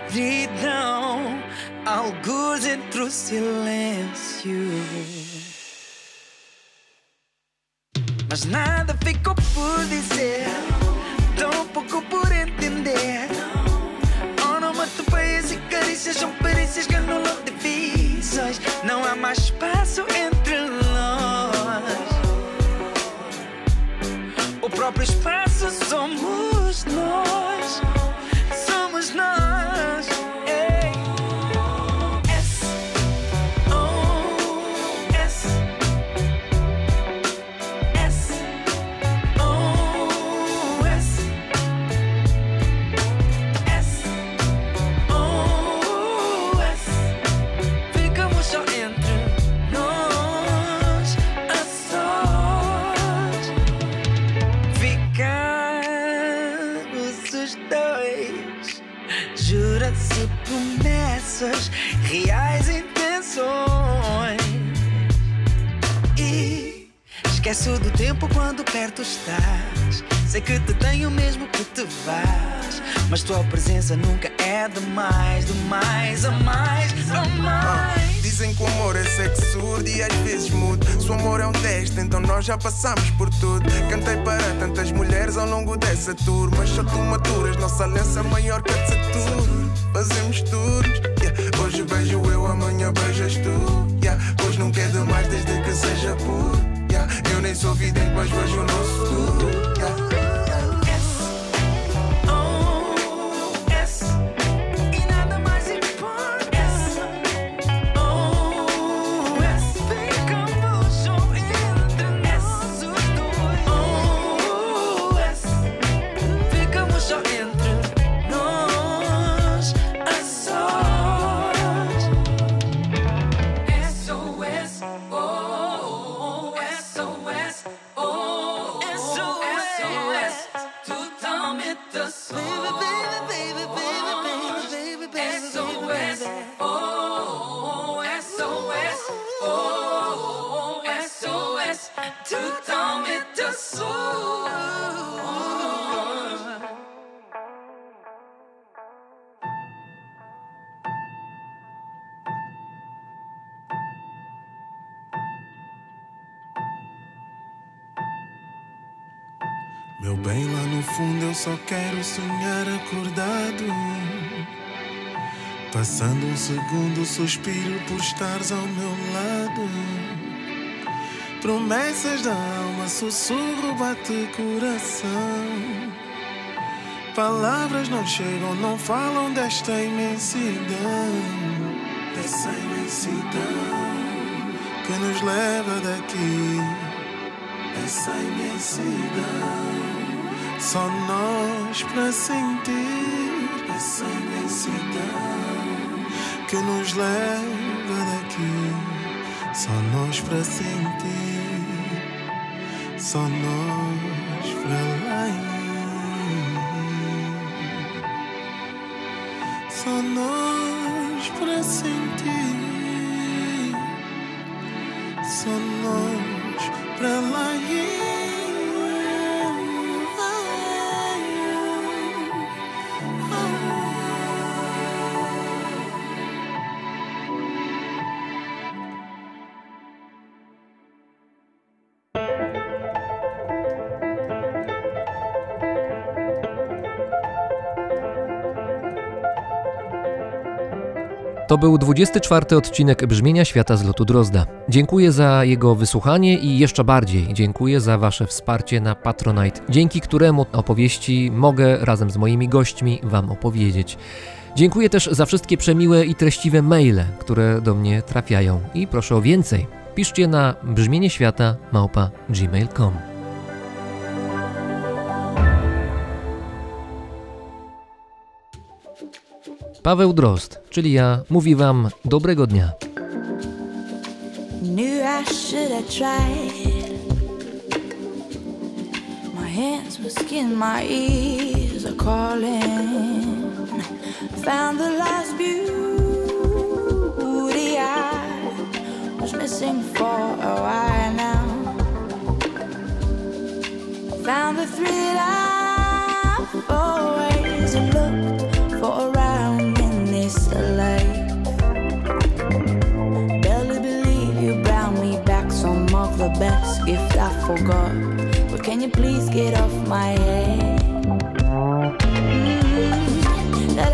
escuridão. Alguns entre o silêncio. Mas nada ficou por dizer Tão pouco por entender. Onomatopeias e carícias São perícias que anulam difíceis Não há mais espaço entre established passes, some who's not. Quando perto estás. Sei que te tenho mesmo que te vás. Mas tua presença nunca é demais, demais, a mais, a mais. Dizem que o amor é sexo surdo e às vezes mudo. Se o amor é um teste, então nós já passamos por tudo. Cantei para tantas mulheres ao longo dessa tour. Mas só tu maturas, nossa aliança é maior que a de Saturno. Fazemos tudo. yeah. Hoje beijo eu, amanhã beijas tu. Yeah. Pois nunca é demais desde que seja puro. Eu nem sou vidente, mas vejo o nosso futuro. Yeah. Só quero sonhar acordado. Passando um segundo, suspiro por estares ao meu lado. Promessas da alma, sussurro, bate coração. Palavras não chegam, não falam desta imensidão. Dessa imensidão que nos leva daqui. Essa imensidão. Só nós pra sentir essa imensidão que nos leva daqui. Só nós pra sentir, só nós pra lá ir. Só nós pra sentir, só nós pra lá ir. To był 24 odcinek Brzmienia Świata z lotu Drozda. Dziękuję za jego wysłuchanie i jeszcze bardziej dziękuję za Wasze wsparcie na Patronite, dzięki któremu opowieści mogę razem z moimi gośćmi Wam opowiedzieć. Dziękuję też za wszystkie przemiłe i treściwe maile, które do mnie trafiają i proszę o więcej. Piszcie na brzmienie świata małpa gmail.com. Paweł Drozd, czyli ja, mówi Wam dobrego dnia. Missing for a while now. Found the thrill I've always looked forgot. But can you please get off my head? Mm, that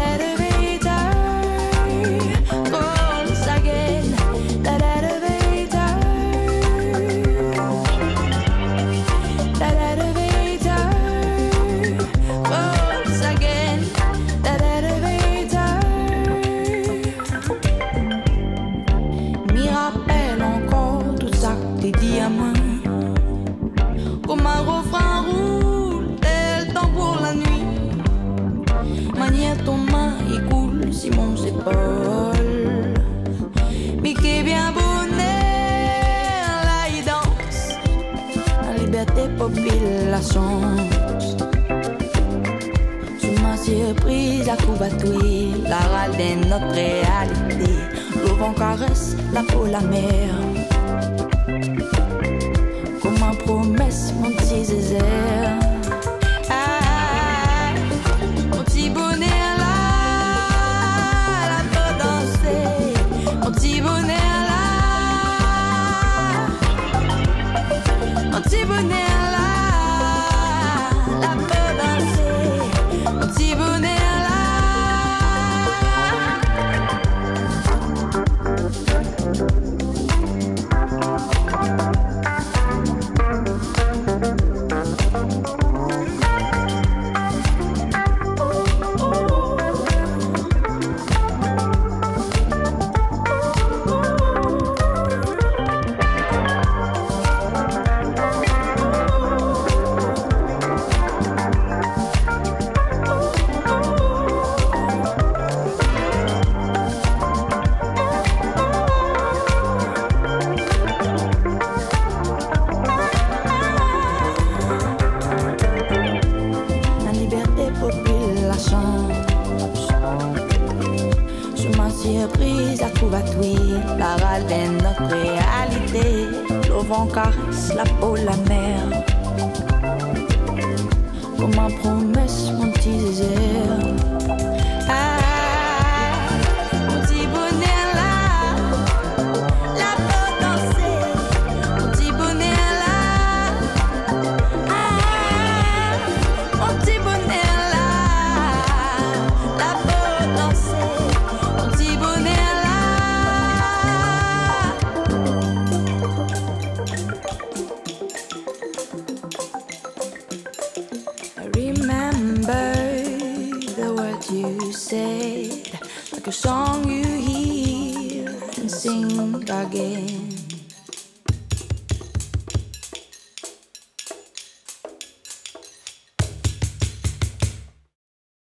chance. Sous ma surprise, à coup la râle de notre réalité. Le vent caresse la peau, la mer. Comme ma promesse, mon petit